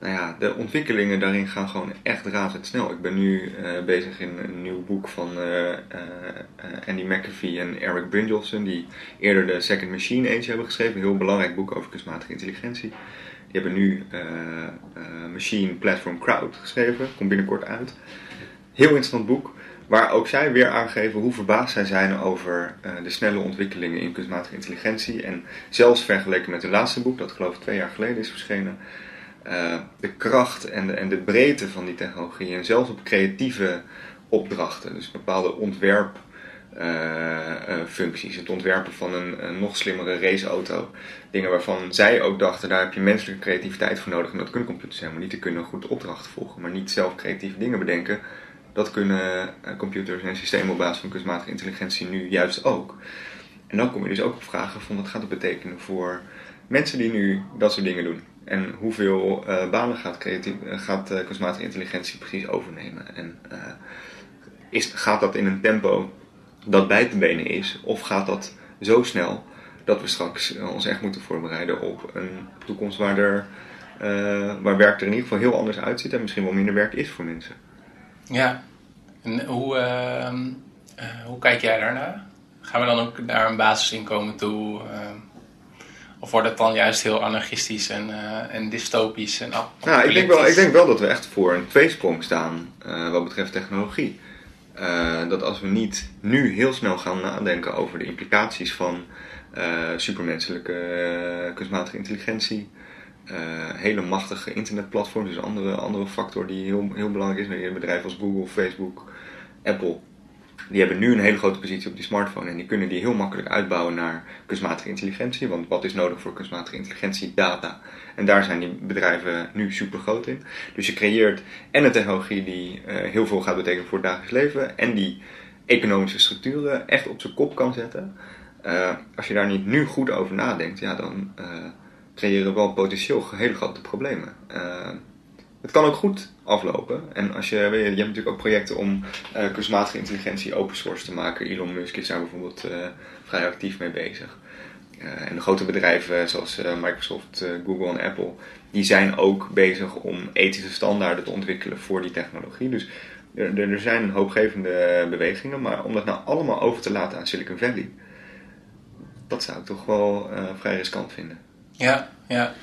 nou ja, de ontwikkelingen daarin gaan gewoon echt razendsnel. Ik ben nu uh, bezig in een nieuw boek van uh, uh, Andy McAfee en Eric Brynjolfsson, die eerder de Second Machine Age hebben geschreven. Een heel belangrijk boek over kunstmatige intelligentie. Die hebben nu Machine Platform Crowd geschreven, komt binnenkort uit. Heel interessant boek, waar ook zij weer aangeven hoe verbaasd zij zijn over de snelle ontwikkelingen in kunstmatige intelligentie. En zelfs vergeleken met hun laatste boek, dat geloof ik twee jaar geleden is verschenen uh, de kracht en de, en de breedte van die technologie. En zelfs op creatieve opdrachten. Dus bepaalde ontwerpfuncties. Uh, het ontwerpen van een, een, nog slimmere raceauto. Dingen waarvan zij ook dachten, daar heb je menselijke creativiteit voor nodig. En dat kunnen computers helemaal niet. Die kunnen goed opdrachten volgen. Maar niet zelf creatieve dingen bedenken. Dat kunnen computers en systemen op basis van kunstmatige intelligentie nu juist ook. En dan kom je dus ook op vragen van wat gaat dat betekenen voor mensen die nu dat soort dingen doen. En hoeveel uh, banen gaat, uh, gaat uh, intelligentie precies overnemen? En is, gaat dat in een tempo dat bij te benen is? Of gaat dat zo snel dat we straks ons echt moeten voorbereiden op een toekomst waar, er, waar werk er in ieder geval heel anders uitziet en misschien wel minder werk is voor mensen? Ja, en hoe, ehm, hoe kijk jij daarnaar? Gaan we dan ook naar een basisinkomen toe? Of wordt het dan juist heel anarchistisch en, uh, en dystopisch? En nou, ik denk, wel, ik denk wel dat we echt voor een tweesprong staan uh, wat betreft technologie. Uh, dat als we niet nu heel snel gaan nadenken over de implicaties van supermenselijke kunstmatige intelligentie, hele machtige internetplatforms, dus een andere, andere factor die heel, heel belangrijk is bedrijven als Google, Facebook, Apple die hebben nu een hele grote positie op die smartphone en die kunnen die heel makkelijk uitbouwen naar kunstmatige intelligentie. Want wat is nodig voor kunstmatige intelligentie? Data. En daar zijn die bedrijven nu super groot in. Dus je creëert en een technologie die uh, heel veel gaat betekenen voor het dagelijks leven en die economische structuren echt op zijn kop kan zetten. Uh, als je daar niet nu goed over nadenkt, ja, dan uh, creëren we wel potentieel hele grote problemen. Het kan ook goed aflopen. En als je, je hebt natuurlijk ook projecten om uh, kunstmatige intelligentie open source te maken. Elon Musk is daar bijvoorbeeld uh, vrij actief mee bezig. Uh, en de grote bedrijven zoals Microsoft, Google en Apple, die zijn ook bezig om ethische standaarden te ontwikkelen voor die technologie. Dus er, er zijn hoopgevende bewegingen, maar om dat nou allemaal over te laten aan Silicon Valley, dat zou ik toch wel vrij riskant vinden. Ja, ja.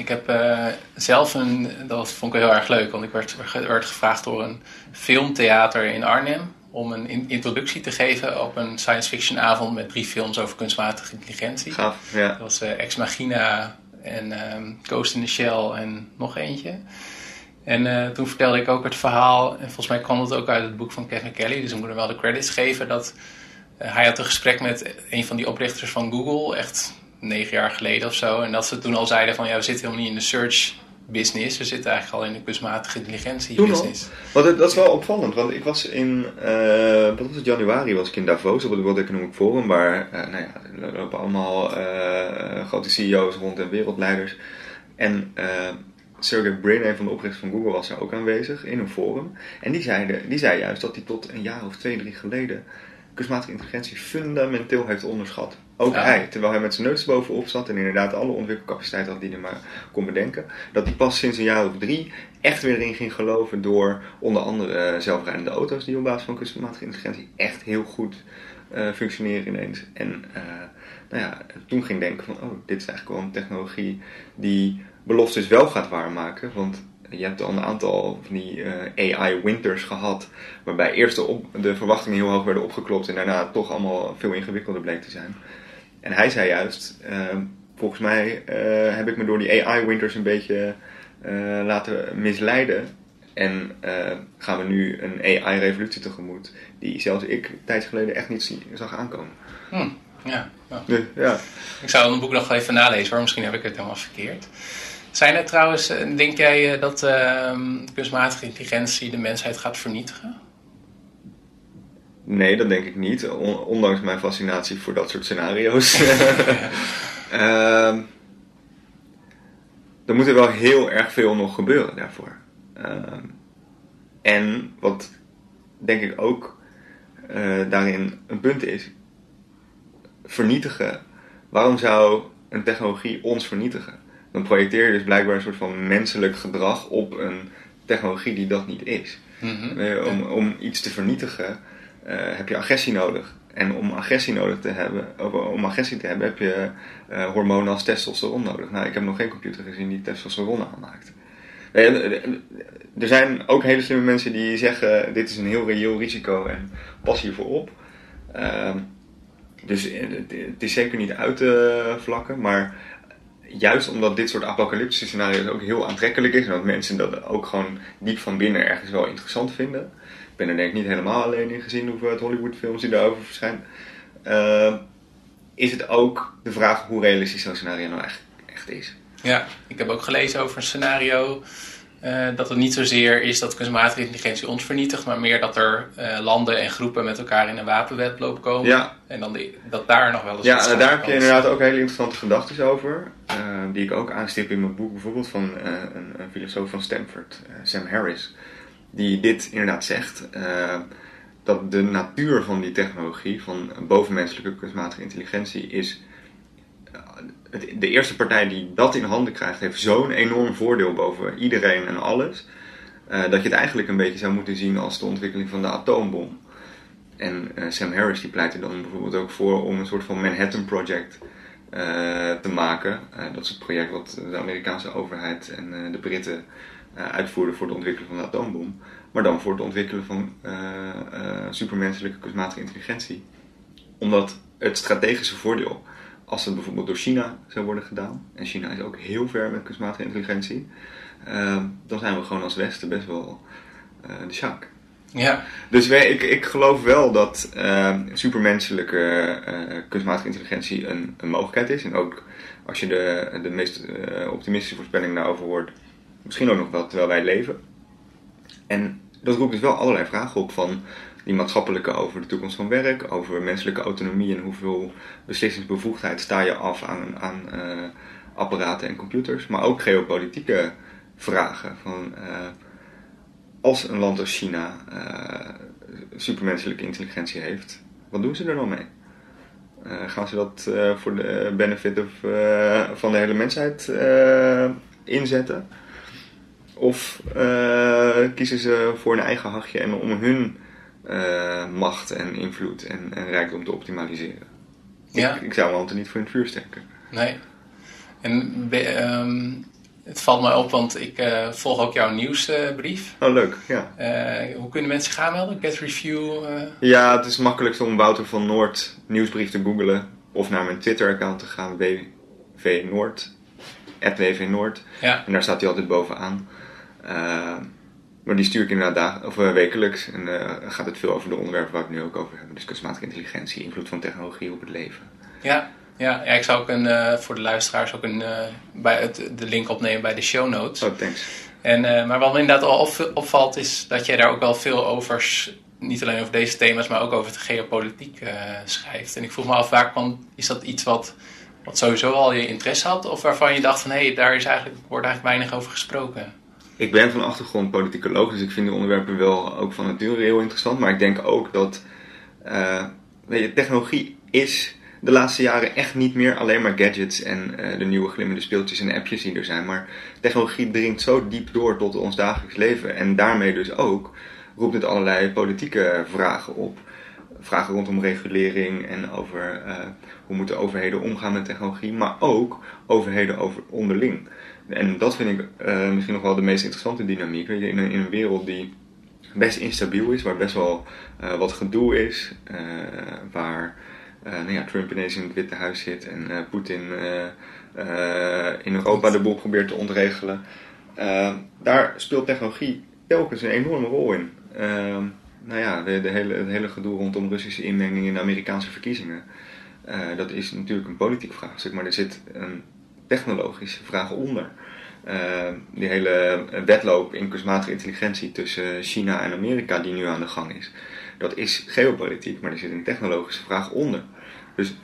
Ik heb uh, zelf een, dat vond ik heel erg leuk, want ik werd, werd gevraagd door een filmtheater in Arnhem om een introductie te geven op een science fiction avond met drie films over kunstmatige intelligentie. Gaaf, ja. Dat was uh, Ex Machina en um, Ghost in the Shell en nog eentje. En uh, toen vertelde ik ook het verhaal, en volgens mij kwam het ook uit het boek van Kevin Kelly, dus ik moet hem wel de credits geven, dat hij had een gesprek met een van die oprichters van Google, echt negen jaar geleden of zo. En dat ze toen al zeiden van ja, we zitten helemaal niet in de search business. We zitten eigenlijk al in de kunstmatige intelligentie business. Want dat is wel opvallend, want ik was in, uh, wat was het, januari was ik in Davos op het World Economic Forum, waar, uh, nou ja, er lopen allemaal uh, grote CEO's rond en wereldleiders. En Sergey Brin, een van de oprichters van Google, was daar ook aanwezig in een forum. En die, zeide, die zei juist dat hij tot een jaar of twee, drie geleden kunstmatige intelligentie fundamenteel heeft onderschat. Ook hij, terwijl hij met zijn neus bovenop zat en inderdaad alle ontwikkelcapaciteit had die hij maar kon bedenken, dat hij pas sinds een jaar of drie echt weer in ging geloven door onder andere uh, zelfrijdende auto's die op basis van kunstmatige intelligentie echt heel goed uh, functioneren ineens. En uh, nou ja, toen ging denken van, oh, dit is eigenlijk wel een technologie die beloftes wel gaat waarmaken, want je hebt al een aantal van die uh, AI-winters gehad, waarbij eerst de, op, de, verwachtingen heel hoog werden opgeklopt en daarna toch allemaal veel ingewikkelder bleek te zijn. En hij zei juist, uh, volgens mij uh, heb ik me door die AI-winters een beetje laten misleiden. En gaan we nu een AI-revolutie tegemoet, die zelfs ik tijd geleden echt niet zag aankomen. Hmm, ja, ja. Dus, ja. Ik zou een boek nog even nalezen hoor, misschien heb ik het helemaal verkeerd. Zijn er trouwens, eh, denk jij eh, dat uh, kunstmatige intelligentie de mensheid gaat vernietigen? Nee, dat denk ik niet. ondanks mijn fascinatie voor dat soort scenario's. uh, er moet er wel heel erg veel nog gebeuren daarvoor. Ehm, en wat denk ik ook uh, daarin een punt is: vernietigen. Waarom zou een technologie ons vernietigen? Dan projecteer je dus blijkbaar een soort van menselijk gedrag op een technologie die dat niet is. Mhm. Eh, om, om iets te vernietigen eh, heb je agressie nodig. En om agressie nodig te hebben, of om agressie te hebben, heb je eh, hormonen als testosteron nodig. Nou, ik heb nog geen computer gezien die testosteron aanmaakt. Eh, eh, Er zijn ook hele slimme mensen die zeggen: dit is een heel reëel risico en pas hiervoor op. Ehm, dus eh, het het is zeker niet uit te vlakken, maar juist omdat dit soort apocalyptische scenario's ook heel aantrekkelijk is en dat mensen dat ook gewoon diep van binnen ergens wel interessant vinden. Ik ben er denk ik niet helemaal alleen in gezien hoeveel Hollywoodfilms die daarover verschijnen. Ehm, is het ook de vraag hoe realistisch zo'n scenario nou echt, echt is. Ja, ik heb ook gelezen over een scenario eh, dat het niet zozeer is dat kunstmatige intelligentie ons vernietigt, maar meer dat er eh, landen en groepen met elkaar in een wapenwedloop komen. Ja. En dan die- dat daar nog wel eens Ja, en daar heb je inderdaad ook hele interessante gedachten over. eh, die ik ook aanstip in mijn boek, bijvoorbeeld van eh, een, een filosoof van Stanford, eh, Sam Harris. Die dit inderdaad zegt: eh, dat de natuur van die technologie, van bovenmenselijke kunstmatige intelligentie, is. De eerste partij die dat in handen krijgt, heeft zo'n enorm voordeel boven iedereen en alles. eh, dat je het eigenlijk een beetje zou moeten zien als de ontwikkeling van de atoombom. En eh, Sam Harris die pleit er dan bijvoorbeeld ook voor om een soort van Manhattan Project eh, te maken. Dat is het project wat de Amerikaanse overheid en de Britten uitvoerden voor de ontwikkeling van de atoombom. Maar dan voor het ontwikkelen van supermenselijke kunstmatige intelligentie. Omdat het strategische voordeel, als het bijvoorbeeld door China zou worden gedaan, en China is ook heel ver met kunstmatige intelligentie, eh, dan zijn we gewoon als Westen best wel eh, de sjaak. Ja, Dus wij, ik, ik geloof wel dat eh, supermenselijke kunstmatige intelligentie een, een mogelijkheid is. En ook als je de, de meest optimistische voorspelling daarover hoort, misschien ook nog wel terwijl wij leven. En dat roept dus wel allerlei vragen op van die maatschappelijke over de toekomst van werk, over menselijke autonomie en hoeveel beslissingsbevoegdheid sta je af aan, aan eh, apparaten en computers. Maar ook geopolitieke vragen van... eh, als een land als China eh, supermenselijke intelligentie heeft, wat doen ze er dan mee? Gaan ze dat voor de benefit of, van de hele mensheid inzetten? Of kiezen ze voor hun eigen hachje en om hun eh, macht en invloed en, en rijkdom te optimaliseren? ja, Ik, ik zou mijn hand er niet voor in het vuur steken. nee. En be- ehm, het valt mij op, want ik eh, volg ook jouw nieuwsbrief. Oh, leuk, ja. Eh, hoe kunnen mensen zich aanmelden? Get Review? Ja, het is makkelijkst om Wouter van Noord nieuwsbrief te googlen of naar mijn Twitter-account te gaan, wvnoord, @wvnoord. ja, En daar staat hij altijd bovenaan. Maar die stuur ik inderdaad dag, of, eh, wekelijks. En eh, gaat het veel over de onderwerpen waar we het nu ook over hebben. Dus kunstmatige intelligentie, invloed van technologie op het leven. ja, ja, ja, ik zou ook een, eh, voor de luisteraars ook een, bij het, de link opnemen bij de show notes. Oh, thanks. En, maar wat me inderdaad al op- opvalt is dat jij daar ook wel veel over, niet alleen over deze thema's, maar ook over de geopolitiek schrijft. En ik vroeg me af, waar kwam, is dat iets wat, wat sowieso al je interesse had? Of waarvan je dacht van, hé, hey, daar is eigenlijk, wordt eigenlijk weinig over gesproken? Ik ben van achtergrond politicoloog, dus ik vind de onderwerpen wel ook van nature heel interessant. Maar ik denk ook dat eh, weet je, technologie is de laatste jaren echt niet meer alleen maar gadgets en eh, de nieuwe glimmende speeltjes en appjes die er zijn. Maar technologie dringt zo diep door tot ons dagelijks leven. En daarmee dus ook roept het allerlei politieke vragen op. Vragen rondom regulering en over eh, hoe moeten overheden omgaan met technologie, maar ook overheden over onderling. En dat vind ik eh, misschien nog wel de meest interessante dynamiek. In, een, in een wereld die best instabiel is, waar best wel eh, wat gedoe is, eh, waar nou ja, Trump ineens in het Witte Huis zit en Poetin in Europa de boel probeert te ontregelen. Daar speelt technologie telkens een enorme rol in. Ehm, nou ja, de, de hele, het hele gedoe rondom Russische inmenging in de Amerikaanse verkiezingen. dat is natuurlijk een politiek vraagstuk, maar er zit een technologische vraag onder. Uh, die hele wedloop in kunstmatige intelligentie tussen China en Amerika die nu aan de gang is. Dat is geopolitiek, maar er zit een technologische vraag onder. Dus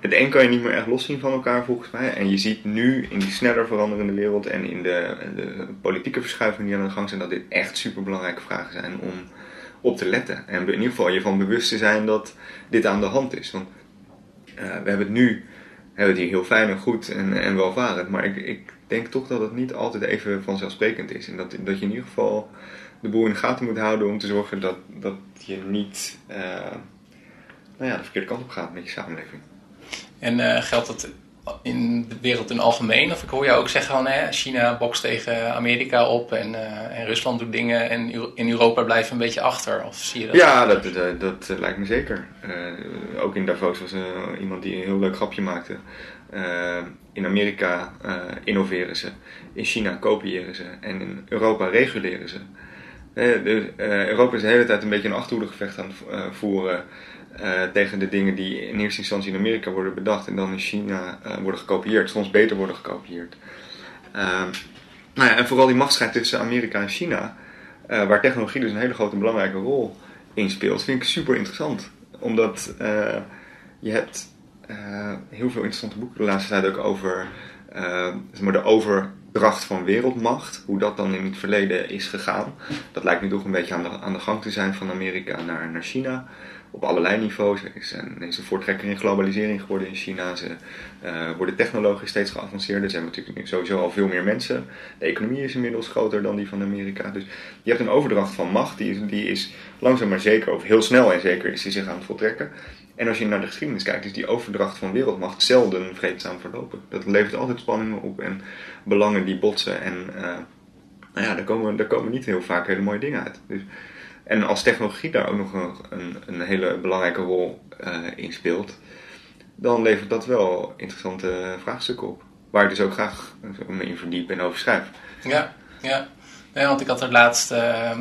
het een kan je niet meer echt loszien van elkaar volgens mij. En je ziet nu in die sneller veranderende wereld en in de, de politieke verschuivingen die aan de gang zijn, dat dit echt superbelangrijke vragen zijn om op te letten. En in ieder geval je van bewust te zijn dat dit aan de hand is. Want uh, we hebben het nu hebben hier heel fijn en goed en, en welvarend. Maar ik, ik denk toch dat het niet altijd even vanzelfsprekend is. En dat, dat je in ieder geval de boel in de gaten moet houden om te zorgen dat, dat je niet uh, nou ja, de verkeerde kant op gaat met je samenleving. En uh, geldt dat in de wereld in algemeen? Of ik hoor jou ook zeggen van hè, China bokst tegen Amerika op en, uh, en Rusland doet dingen en in Europa blijft een beetje achter. Of zie je dat? Ja, dat, dat, dat, dat lijkt me zeker. Uh, ook in Davos was er iemand die een heel leuk grapje maakte. Uh, in Amerika innoveren ze, in China kopiëren ze en in Europa reguleren ze. De, Europa is de hele tijd een beetje een achterhoedegevecht aan het voeren uh, tegen de dingen die in eerste instantie in Amerika worden bedacht en dan in China uh, worden gekopieerd, soms beter worden gekopieerd. Uh, nou ja, en vooral die machtsstrijd tussen Amerika en China, uh, waar technologie dus een hele grote belangrijke rol in speelt, vind ik super interessant. Omdat je hebt heel veel interessante boeken de laatste tijd ook over maar de overdracht van wereldmacht, hoe dat dan in het verleden is gegaan. Dat lijkt nu toch een beetje aan de, aan de gang te zijn van Amerika naar, naar China op allerlei niveaus. Er zijn een voortrekker in globalisering geworden in China. Ze uh, worden technologisch steeds geavanceerder. Er zijn natuurlijk sowieso al veel meer mensen. De economie is inmiddels groter dan die van Amerika. Dus je hebt een overdracht van macht, die is, die is langzaam maar zeker, of heel snel en zeker, is die zich aan het voltrekken. En als je naar de geschiedenis kijkt, is die overdracht van wereldmacht zelden vreedzaam verlopen. Dat levert altijd spanningen op en belangen die botsen. En uh, nou ja, daar komen, daar komen niet heel vaak hele mooie dingen uit. Dus en als technologie daar ook nog een, een, hele belangrijke rol uh, in speelt, dan levert dat wel interessante vraagstukken op. Waar ik dus ook graag me in verdiep en over schrijf. Ja, ja. Want ik had er laatst, uh,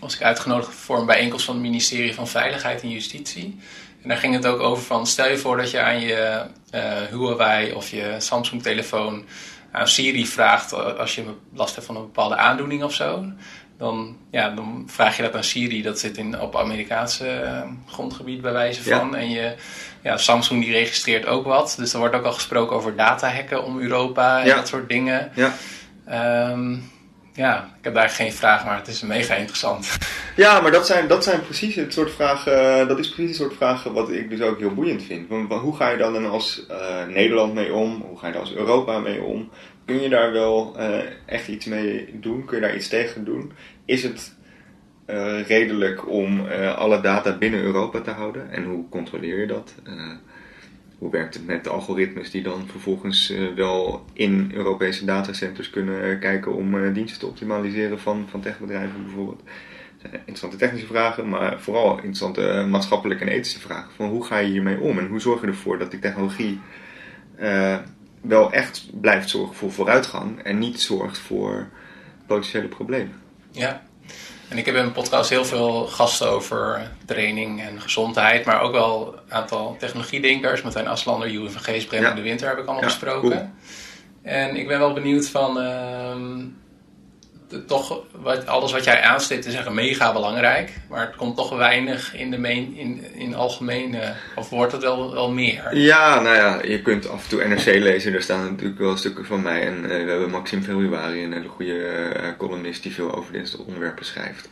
was ik uitgenodigd voor een bijeenkomst van het ministerie van Veiligheid en Justitie. En daar ging het ook over van, stel je voor dat je aan je uh, Huawei of je Samsung telefoon aan Siri vraagt als je last hebt van een bepaalde aandoening of zo dan, ja, dan vraag je dat aan Siri. Dat zit in, op Amerikaanse uh, grondgebied bij wijze van. En je, ja, Samsung die registreert ook wat. Dus er wordt ook al gesproken over datahacken om Europa en dat soort dingen. Ja. Um, ja, ik heb daar geen vraag, maar het is mega interessant. Ja, maar dat zijn, dat zijn precies het soort vragen, dat is precies het soort vragen wat ik dus ook heel boeiend vind. Want, hoe ga je dan als uh, Nederland mee om? Hoe ga je daar als Europa mee om? Kun je daar wel uh, echt iets mee doen? Kun je daar iets tegen doen? Is het uh, redelijk om uh, alle data binnen Europa te houden? En hoe controleer je dat? hoe werkt het met de algoritmes die dan vervolgens wel in Europese datacenters kunnen kijken om diensten te optimaliseren van, van techbedrijven bijvoorbeeld? interessante technische vragen, maar vooral interessante maatschappelijke en ethische vragen. Van hoe ga je hiermee om en hoe zorg je ervoor dat die technologie wel echt blijft zorgen voor vooruitgang en niet zorgt voor potentiële problemen. Ja, en ik heb in mijn podcast heel veel gasten over training en gezondheid, maar ook wel een aantal technologiedenkers. Martijn Aslander, Juwen van Geest, Brennan de Winter heb ik allemaal gesproken. En ik ben wel benieuwd van, uh, toch, wat, alles wat jij aanstipt is echt mega belangrijk. Maar het komt toch weinig in de main, in, in algemeen, of wordt het wel, meer? Ja, nou ja, je kunt af en toe NRC lezen. Daar staan natuurlijk wel stukken van mij. En uh, we hebben Maxime Februari, een hele goede uh, columnist die veel over dit onderwerpen schrijft.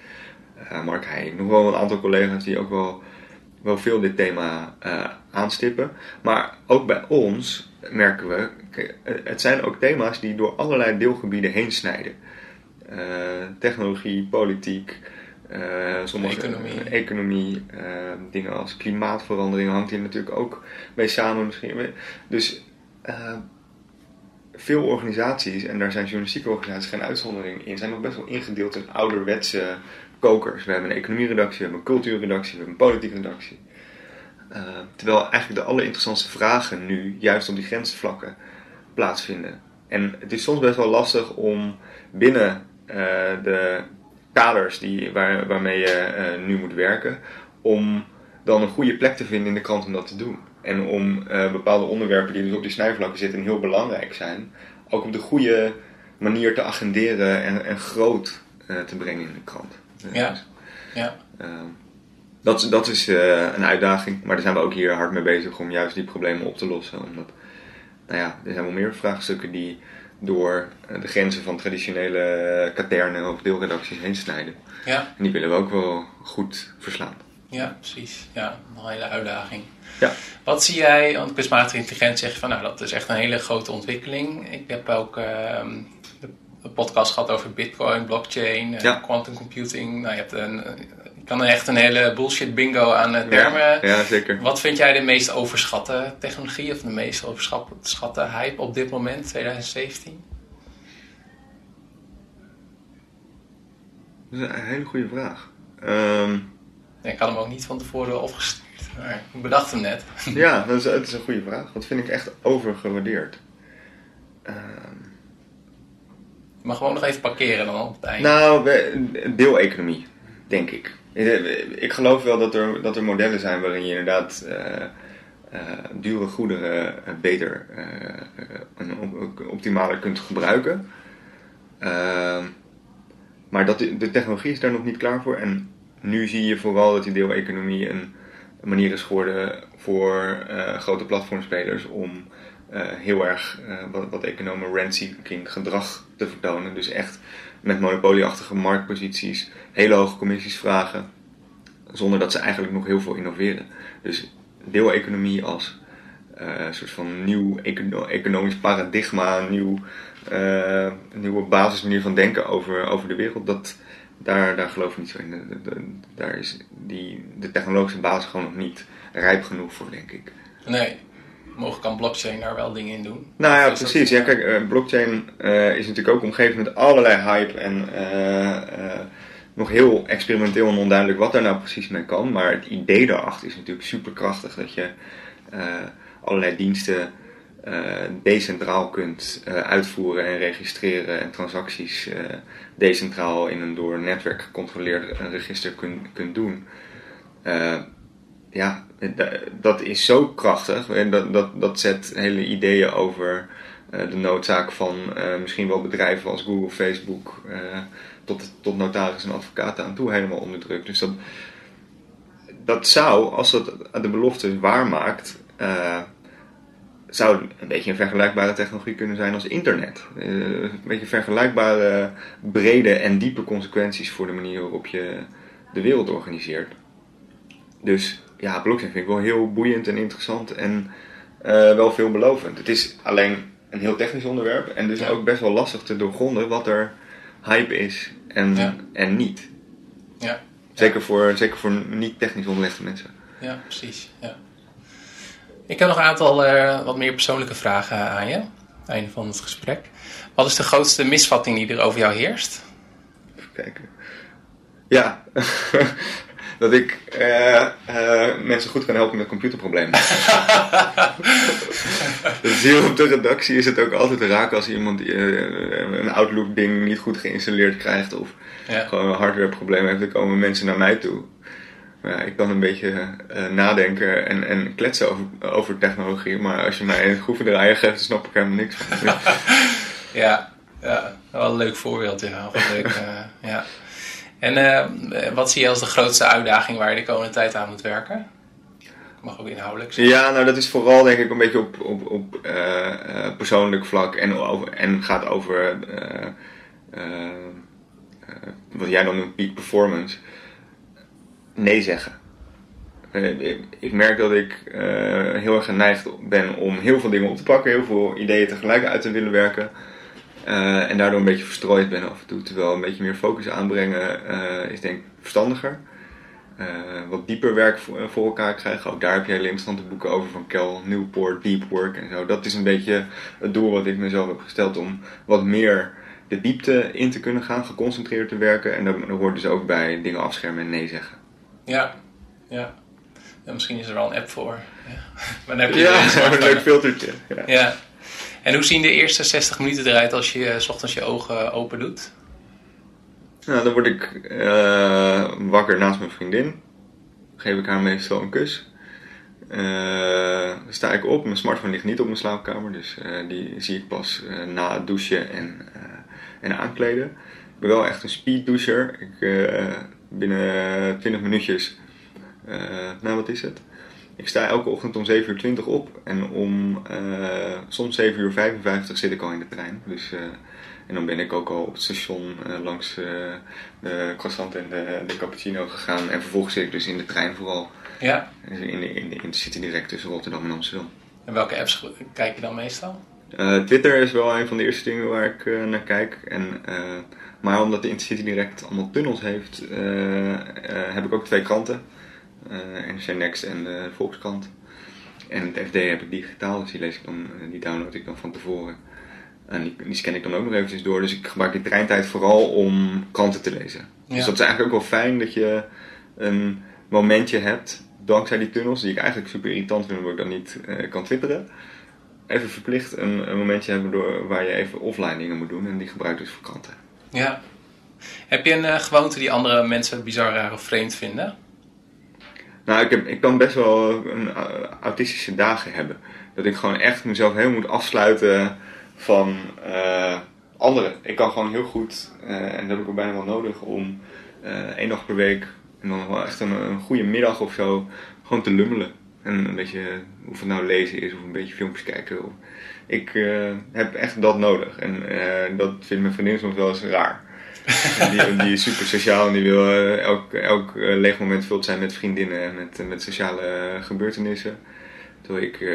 Uh, Mark Heijn, nog wel een aantal collega's die ook wel, wel veel dit thema aanstippen. Maar ook bij ons merken we, het zijn ook thema's die door allerlei deelgebieden heen snijden. Eh, technologie, politiek, uh, sommige economie, economie uh, dingen als klimaatverandering hangt hier natuurlijk ook mee samen misschien. Dus veel organisaties, en daar zijn journalistieke organisaties geen uitzondering in, zijn nog best wel ingedeeld in ouderwetse kokers. We hebben een economieredactie, we hebben een cultuurredactie, we hebben een politieke redactie. terwijl eigenlijk de allerinteressantste vragen nu juist op die grensvlakken plaatsvinden. En het is soms best wel lastig om binnen eh, de kaders die, waar, waarmee je eh, nu moet werken, om dan een goede plek te vinden in de krant om dat te doen. En om eh, bepaalde onderwerpen die dus op die snijvlakken zitten en heel belangrijk zijn, ook op de goede manier te agenderen en, en groot te brengen in de krant. Ja. ja. dat, dat is een uitdaging, maar daar zijn we ook hier hard mee bezig om juist die problemen op te lossen. Omdat, nou ja, er zijn wel meer vraagstukken die door eh, de grenzen van traditionele katernen of deelredacties heen snijden. Ja. En die willen we ook wel goed verslaan. Ja, precies. Ja, een hele uitdaging. Ja. Wat zie jij, want kunstmatige intelligentie zeg je van nou dat is echt een hele grote ontwikkeling. Ik heb ook ehm, de, podcast gehad over bitcoin, blockchain, eh, Ja. quantum computing. Nou, je, hebt een, kan echt een hele bullshit bingo aan eh, termen. Ja, ja, zeker. Wat vind jij de meest overschatte technologie of de meest overschatte hype op dit moment, 2017? Dat is een hele goede vraag. Ehm, Ja, ik had hem ook niet van tevoren opgestuurd, maar ik bedacht hem net. ja, dat is, het is een goede vraag. Dat vind ik echt overgewaardeerd. Je mag gewoon nog even parkeren dan op het einde. Nou, deeleconomie, denk ik. Ik geloof wel dat er, dat er modellen zijn waarin je inderdaad eh, eh, dure goederen eh, beter eh, eh, en op- optimaler kunt gebruiken. Ehm, maar dat, de technologie is daar nog niet klaar voor. En nu zie je vooral dat die deeleconomie een, een manier is geworden voor eh, grote platformspelers om eh, heel erg eh, wat, wat economen rent-seeking gedrag te vertonen. Dus echt met monopolieachtige marktposities hele hoge commissies vragen, zonder dat ze eigenlijk nog heel veel innoveren. Dus deeleconomie als eh, een soort van nieuw econo- economisch paradigma, een nieuw, eh, nieuwe basismanier van denken over, over de wereld, dat, daar, daar geloof ik niet zo in. De- de- de- daar is die, de technologische basis gewoon nog niet rijp genoeg voor, denk ik. Nee, mogelijk kan blockchain daar wel dingen in doen. Nou ja, precies. Ja, kijk, eh, blockchain is natuurlijk ook omgeven met allerlei hype en nog heel experimenteel en onduidelijk wat daar nou precies mee kan. Maar het idee daarachter is natuurlijk superkrachtig dat je eh, allerlei diensten eh, decentraal kunt eh, uitvoeren en registreren en transacties decentraal in een door een netwerk gecontroleerd register kun, kunt doen. Ja, da- dat is zo krachtig. En dat, dat, dat zet hele ideeën over de noodzaak van misschien wel bedrijven als Google, Facebook, tot, tot notaris en advocaten aan toe helemaal onder druk. Dus dat, dat zou, als dat de belofte waarmaakt, eh zou een beetje een vergelijkbare technologie kunnen zijn als internet. Eh, een beetje vergelijkbare brede en diepe consequenties voor de manier waarop je de wereld organiseert. Dus ja, blockchain vind ik wel heel boeiend en interessant en eh, wel veelbelovend. Het is alleen een heel technisch onderwerp en dus Ja. ook best wel lastig te doorgronden wat er hype is en, Ja. en niet. Ja, Zeker voor, zeker voor niet technisch onderlegde mensen. ja precies. Ja. Ik heb nog een aantal eh, wat meer persoonlijke vragen aan je. Aan het einde van het gesprek. Wat is de grootste misvatting die er over jou heerst? Even kijken. Ja, dat ik eh, eh, mensen goed kan helpen met computerproblemen. dus hier op de redactie is het ook altijd raak als iemand eh, een Outlook-ding niet goed geïnstalleerd krijgt of Ja. gewoon een hardwareprobleem heeft, dan komen mensen naar mij toe. Maar ja, ik kan een beetje nadenken en, en kletsen over, over technologie, maar als je mij een groeve draaien geeft, dan snap ik helemaal niks van. Ja, ja wel een leuk voorbeeld. Ja. Wel leuk, ja. En eh, wat zie je als de grootste uitdaging waar je de komende tijd aan moet werken? Mag ook inhoudelijk zijn. Ja, nou dat is vooral denk ik een beetje op, op, op eh, eh, persoonlijk vlak en, en gaat over eh, eh, eh, wat jij dan noemt peak performance. Nee zeggen. Eh, ik, ik merk dat ik eh, heel erg geneigd ben om heel veel dingen op te pakken, heel veel ideeën tegelijk uit te willen werken. Eh, en daardoor een beetje verstrooid ben af en toe. Terwijl een beetje meer focus aanbrengen eh, is denk ik verstandiger. Eh, wat dieper werk voor, voor elkaar krijgen. Ook daar heb je hele interessante boeken over van Cal Newport, Deep Work en zo. Dat is een beetje het doel wat ik mezelf heb gesteld om wat meer de diepte in te kunnen gaan, geconcentreerd te werken. En daar hoort dus ook bij dingen afschermen en nee zeggen. Ja, ja. En misschien is er wel een app voor. Ja. Maar dan heb je Ja, een leuk filtertje. Ja. Ja. En hoe zien de eerste 60 minuten eruit als je eh, 's ochtends je ogen open doet? Nou, dan word ik eh, wakker naast mijn vriendin. Geef ik haar meestal een kus. Eh, dan sta ik op. Mijn smartphone ligt niet op mijn slaapkamer. Dus eh, die zie ik pas eh, na het douchen en, eh, en aankleden. Ik ben wel echt een speeddoucher. Ik, eh, binnen 20 minuutjes. eh, nou, wat is het? Ik sta elke ochtend om 7 uur op. En om eh, soms 7 uur 55 zit ik al in de trein. Dus eh, En dan ben ik ook al op het station langs de croissant en de, de cappuccino gegaan. En vervolgens zit ik dus in de trein vooral. Ja. In de, in de, in de City direct tussen Rotterdam en Amsterdam. En welke apps kijk je dan meestal? Twitter is wel een van de eerste dingen waar ik naar kijk. En maar omdat de Intercity direct allemaal tunnels heeft, eh, eh, heb ik ook twee kranten. Eh, NRC Next en de Volkskrant. En het FD heb ik digitaal, dus die, lees ik dan, die download ik dan van tevoren. En die, die scan ik dan ook nog eventjes door. Dus ik gebruik die treintijd vooral om kranten te lezen. Dus dat is eigenlijk ook wel fijn dat je een momentje hebt, dankzij die tunnels, die ik eigenlijk super irritant vind, omdat ik dan niet kan twitteren. Even verplicht een, een momentje hebben door, waar je even offline dingen moet doen. En die gebruik ik dus voor kranten. Ja. Heb je een uh, gewoonte die andere mensen bizar raar of vreemd vinden? Nou, ik, ik kan best wel een, uh, autistische dagen hebben. Dat ik gewoon echt mezelf heel moet afsluiten van uh, anderen. Ik kan gewoon heel goed, en dat heb ik ook bijna wel nodig, om één dag per week en dan wel echt een, goede middag of zo gewoon te lummelen. En een beetje, of het nou lezen is of een beetje filmpjes kijken. Ik heb echt dat nodig. En dat vindt mijn vriendin soms wel eens raar. Die, die, is super sociaal en die wil uh, elk, elk leeg moment vult zijn met vriendinnen en met, met sociale gebeurtenissen. Terwijl ik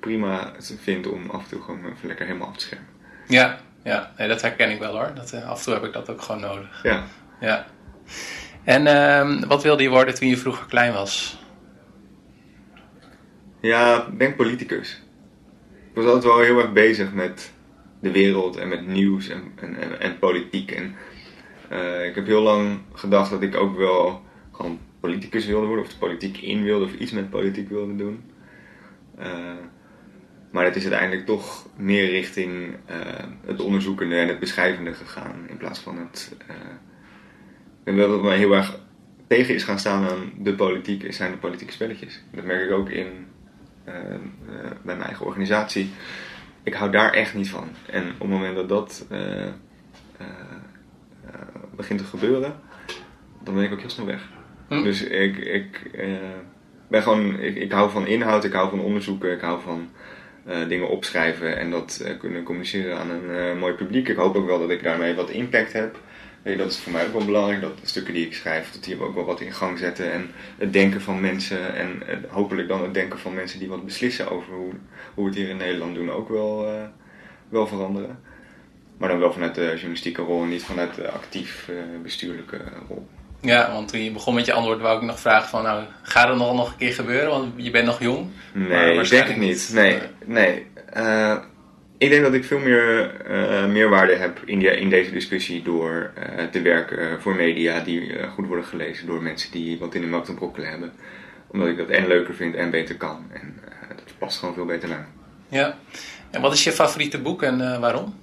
prima het vind om af en toe gewoon even lekker helemaal af te schermen. Ja, ja. Nee, dat herken ik wel hoor. Dat, af en toe heb ik dat ook gewoon nodig. Ja. ja. En ehm, wat wilde je worden toen je vroeger klein was? Ja, ik denk politicus ik was altijd wel heel erg bezig met de wereld en met nieuws en, en, en, politiek. En uh, ik heb heel lang gedacht dat ik ook wel gewoon politicus wilde worden, of de politiek in wilde, of iets met politiek wilde doen. Uh, maar het is uiteindelijk toch meer richting uh, het onderzoekende en het beschrijvende gegaan, in plaats van het. wel dat mij heel erg tegen is gaan staan aan de politiek, zijn de politieke spelletjes. Dat merk ik ook in eh, eh, bij mijn eigen organisatie. Ik hou daar echt niet van. En op het moment dat dat eh, begint te gebeuren, dan ben ik ook heel snel weg. Hm. Dus ik, ik ben gewoon, ik, ik, hou van inhoud, ik hou van onderzoeken, ik hou van dingen opschrijven en dat kunnen communiceren aan een mooi publiek. Ik hoop ook wel dat ik daarmee wat impact heb dat is voor mij ook wel belangrijk, dat de stukken die ik schrijf, dat die ook wel wat in gang zetten. En het denken van mensen en hopelijk dan het denken van mensen die wat beslissen over hoe, hoe we het hier in Nederland doen ook wel, wel veranderen. Maar dan wel vanuit de journalistieke rol en niet vanuit de actief uh, bestuurlijke rol. Ja, want toen je begon met je antwoord wou ik nog vragen van, nou, gaat het nog, nog een keer gebeuren? Want je bent nog jong. Nee, ik denk het niet. Nee, nee. Uh, ik denk dat ik veel meer uh, meerwaarde heb in, die, in deze discussie door uh, te werken voor media die goed worden gelezen door mensen die wat in de melk te brokkelen hebben. Omdat ik dat en leuker vind en beter kan. En dat past gewoon veel beter naar. Ja. En wat is je favoriete boek en waarom?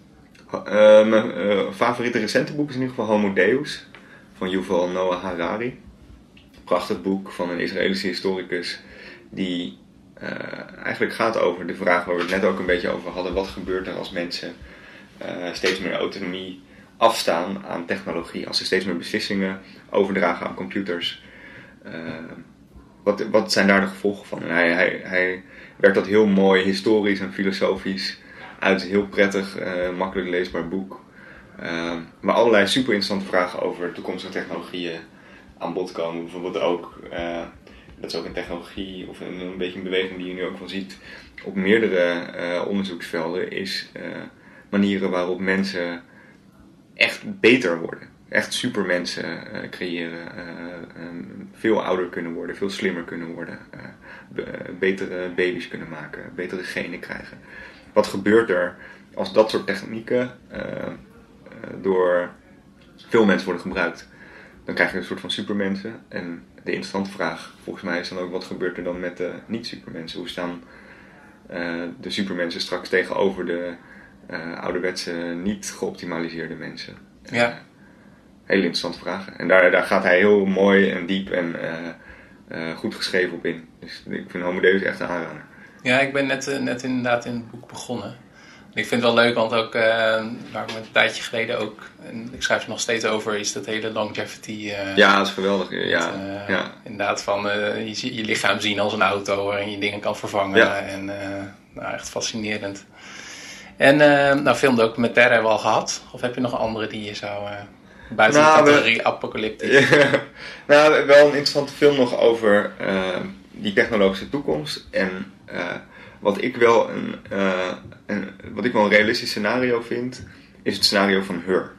Mijn favoriete recente boek is in ieder geval Homo Deus van Yuval Noah Harari. Prachtig boek van een Israëlische historicus die uh, eigenlijk gaat over de vraag waar we het net ook een beetje over hadden. Wat gebeurt er als mensen steeds meer autonomie afstaan aan technologie? Als ze steeds meer beslissingen overdragen aan computers. Wat, wat zijn daar de gevolgen van? Hij, hij, hij werkt dat heel mooi historisch en filosofisch uit. Een heel prettig, makkelijk leesbaar boek. waar allerlei super interessante vragen over toekomstige technologieën aan bod komen. Bijvoorbeeld ook dat is ook een technologie of een, een, beetje een beweging die je nu ook wel ziet op meerdere uh, onderzoeksvelden, is manieren waarop mensen echt beter worden. Echt supermensen uh, creëren, um, veel ouder kunnen worden, veel slimmer kunnen worden, betere baby's kunnen maken, betere genen krijgen. Wat gebeurt er als dat soort technieken door veel mensen worden gebruikt? Dan krijg je een soort van supermensen en de interessante vraag volgens mij is dan ook wat gebeurt er dan met de niet-supermensen? Hoe staan uh, de supermensen straks tegenover de ouderwetse niet geoptimaliseerde mensen? Ja. Hele interessante vragen. En daar, daar gaat hij heel mooi en diep en goed geschreven op in. Dus ik vind Homo Deus echt een aanrader. Ja, ik ben net, net inderdaad in het boek begonnen. Ik vind het wel leuk, want ook, uh, waar ik een tijdje geleden ook, en ik schrijf er nog steeds over, is dat hele longevity. Uh, ja, dat is geweldig. Ja, uh, ja. Inderdaad, van je, je lichaam zien als een auto waarin je dingen kan vervangen. Ja. En nou, echt fascinerend. En nou, filmdocumentaire hebben we al gehad. Of heb je nog andere die je zou... Buiten Nou, de we- categorie apocalyptisch. Ja. nou, wel een interessante film nog over eh, die technologische toekomst. En eh, wat, ik wel een, eh, een, wat ik wel een realistisch scenario vind, is het scenario van Her.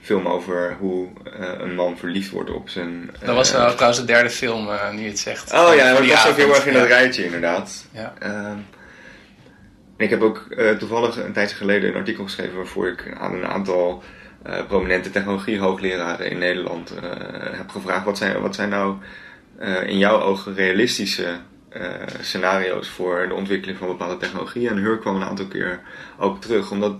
Film over hoe eh, een man verliefd wordt op zijn. Dat was eh, nou trouwens de derde film, eh, nu je het zegt. Oh ja, dat was ook heel erg in ja. dat rijtje inderdaad. Ja. Ehm, en ik heb ook eh, toevallig een tijdje geleden een artikel geschreven waarvoor ik aan een aantal eh, prominente technologiehoogleraren in Nederland eh, heb gevraagd wat zijn, wat zijn nou eh, in jouw ogen realistische eh, scenario's voor de ontwikkeling van bepaalde technologieën. En Hur kwam een aantal keer ook terug, omdat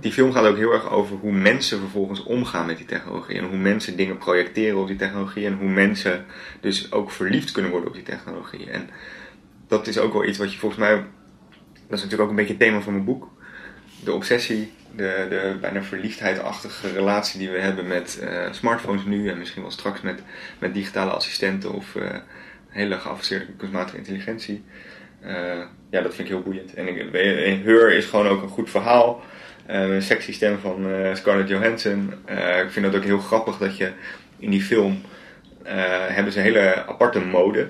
die film gaat ook heel erg over hoe mensen vervolgens omgaan met die technologie. En hoe mensen dingen projecteren op die technologie. En hoe mensen dus ook verliefd kunnen worden op die technologie. En dat is ook wel iets wat je volgens mij. Dat is natuurlijk ook een beetje het thema van mijn boek. De obsessie, de, de bijna verliefdheidachtige relatie die we hebben met eh, smartphones nu. En misschien wel straks met, met digitale assistenten of eh, hele geavanceerde kunstmatige intelligentie. Eh, ja, dat vind ik heel boeiend. En weet- Her is gewoon ook een goed verhaal. Eh, een sexy stem van eh, Scarlett Johansson. Ik vind het ook heel grappig dat je in die film hebben ze een hele aparte mode.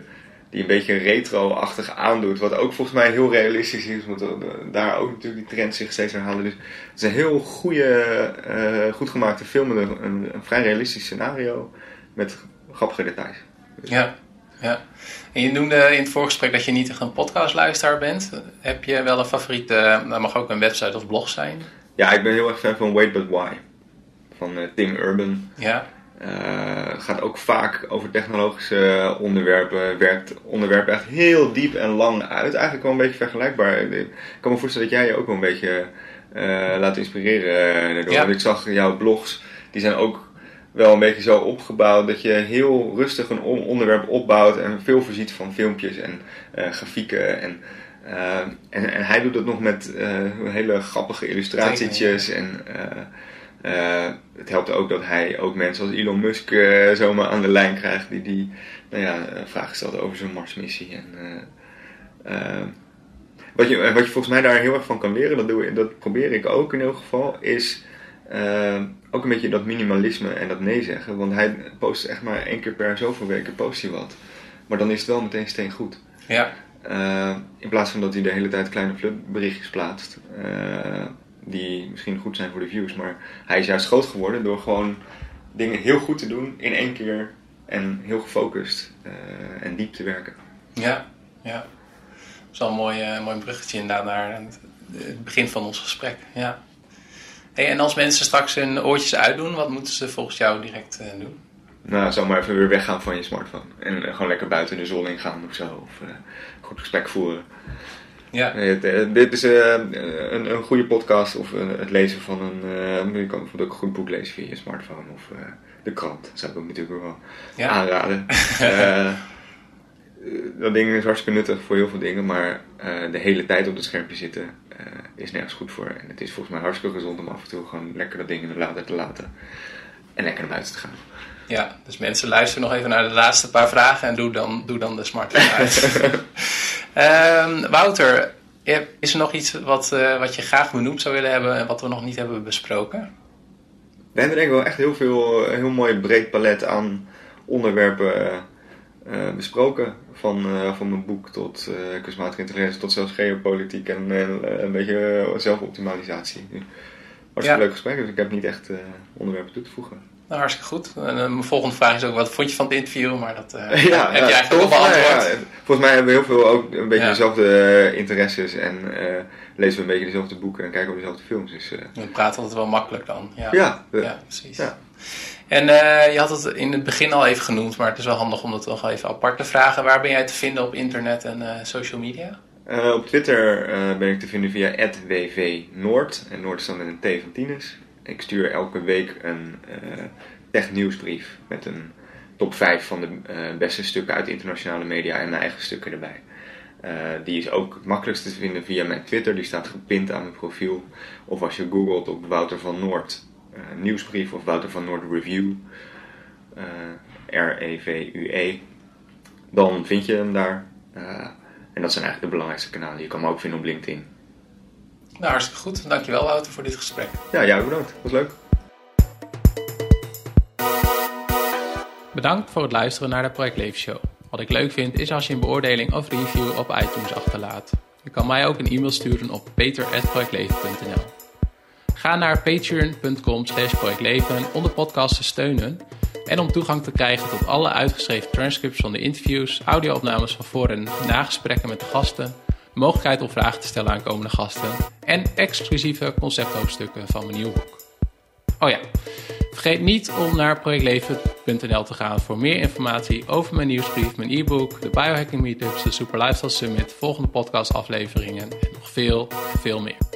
Die een beetje retro-achtig aandoet. Wat ook volgens mij heel realistisch is. Want daar ook natuurlijk die trend zich steeds herhalen. Dus het is een heel goede, goed gemaakte film. Een, een vrij realistisch scenario. Met grappige details. Ja, ja. En je noemde in het voorgesprek dat je niet echt een podcastluisteraar bent. Heb je wel een favoriete, dat mag ook een website of blog zijn? Ja, ik ben heel erg fan van Wait But Why. Van eh, Tim Urban. Ja, Eh, gaat ook vaak over technologische onderwerpen. Werkt onderwerpen echt heel diep en lang uit. Eigenlijk wel een beetje vergelijkbaar. Ik kan me voorstellen dat jij je ook wel een beetje eh, laat inspireren eh. Ja. Want ik zag jouw blogs, die zijn ook wel een beetje zo opgebouwd dat je heel rustig een on- onderwerp opbouwt en veel voorziet van filmpjes en eh, grafieken. En, eh, en, en hij doet dat nog met eh, hele grappige illustratietjes. En, het helpt ook dat hij ook mensen als Elon Musk zomaar aan de lijn krijgt die, die nou ja, vragen stelt over zijn Marsmissie. En, wat, je, wat je volgens mij daar heel erg van kan leren, dat, doe, dat probeer ik ook in elk geval, is eh, ook een beetje dat minimalisme en dat nee zeggen. Want hij post echt maar één keer per zoveel weken post hij wat. Maar dan is het wel meteen steen goed. ja, Eh, in plaats van dat hij de hele tijd kleine flutberichtjes plaatst. eh, die misschien goed zijn voor de views. Maar hij is juist groot geworden door gewoon dingen heel goed te doen in één keer. En heel gefocust en diep te werken. ja, ja. Dat is wel een mooi, mooi bruggetje inderdaad naar het begin van ons gesprek. Ja. Hey, en als mensen straks hun oortjes uitdoen, wat moeten ze volgens jou direct eh, doen? Nou, zou maar even weer weggaan van je smartphone. En eh, gewoon lekker buiten de zon ingaan of zo. Of eh, goed gesprek voeren. Ja, dit is een, een goede podcast of het lezen van een. je kan bijvoorbeeld ook een goed boek lezen via je smartphone of de krant. Dat zou ik ook natuurlijk wel ja. aanraden. Eh, dat ding is hartstikke nuttig voor heel veel dingen, maar eh, de hele tijd op het schermpje zitten eh, is nergens goed voor. En het is volgens mij hartstikke gezond om af en toe gewoon lekker dat ding in de lader te laten en lekker naar buiten te gaan. Ja, dus mensen luisteren nog even naar de laatste paar vragen en doe dan, doe dan de smartphone uit. Ehm, Wouter, is er nog iets wat, wat je graag benoemd zou willen hebben en wat we nog niet hebben besproken? We hebben denk ik wel echt heel veel, een heel mooi breed palet aan onderwerpen eh, besproken. Van, eh, van mijn boek tot eh kunstmatige intelligentie, tot zelfs geopolitiek en een beetje zelfoptimalisatie. Hartstikke Ja. leuk gesprek, dus ik heb niet echt onderwerpen toe te voegen. Nou, hartstikke goed. En, mijn volgende vraag is ook, wat vond je van het interview? Maar dat Ja, heb je eigenlijk al beantwoord. Ja, ja. Volgens mij hebben we heel veel ook een beetje Ja. dezelfde interesses en lezen we een beetje dezelfde boeken en kijken we dezelfde films. Dus, We praten altijd wel makkelijk dan. Ja, ja, Ja, precies. En eh, je had het in het begin al even genoemd, maar het is wel handig om dat nog even apart te vragen. Waar ben jij te vinden op internet en eh, social media? Eh, op Twitter ben ik te vinden via @wvnoord en Noord staat met een T van Tinus. Ik stuur elke week een technieuwsbrief met een top 5 van de beste stukken uit internationale media en mijn eigen stukken erbij. Die is ook het makkelijkst te vinden via mijn Twitter, die staat gepind aan mijn profiel. Of als je googelt op Wouter van Noord nieuwsbrief of Wouter van Noord review, eh, R-E-V-U-E, dan vind je hem daar. Eh, en dat zijn eigenlijk de belangrijkste kanalen. Je kan me ook vinden op LinkedIn. Nou, hartstikke goed. Dankjewel Wouter voor dit gesprek. Ja, jou bedankt. Was leuk. Bedankt voor het luisteren naar de Project Leven Show. Wat ik leuk vind is als je een beoordeling of review op iTunes achterlaat. Je kan mij ook een e-mail sturen op peter.projectleven.nl Ga naar patreon.com slash projectleven om de podcast te steunen en om toegang te krijgen tot alle uitgeschreven transcripts van de interviews, audio-opnames van voor- en nagesprekken met de gasten, mogelijkheid om vragen te stellen aan komende gasten en exclusieve concepthoofdstukken van mijn nieuwe boek. Oh ja, vergeet niet om naar projectleven.nl te gaan voor meer informatie over mijn nieuwsbrief, mijn e-book, de biohacking meetups, de Super Lifestyle Summit, volgende podcastafleveringen en nog veel, veel meer.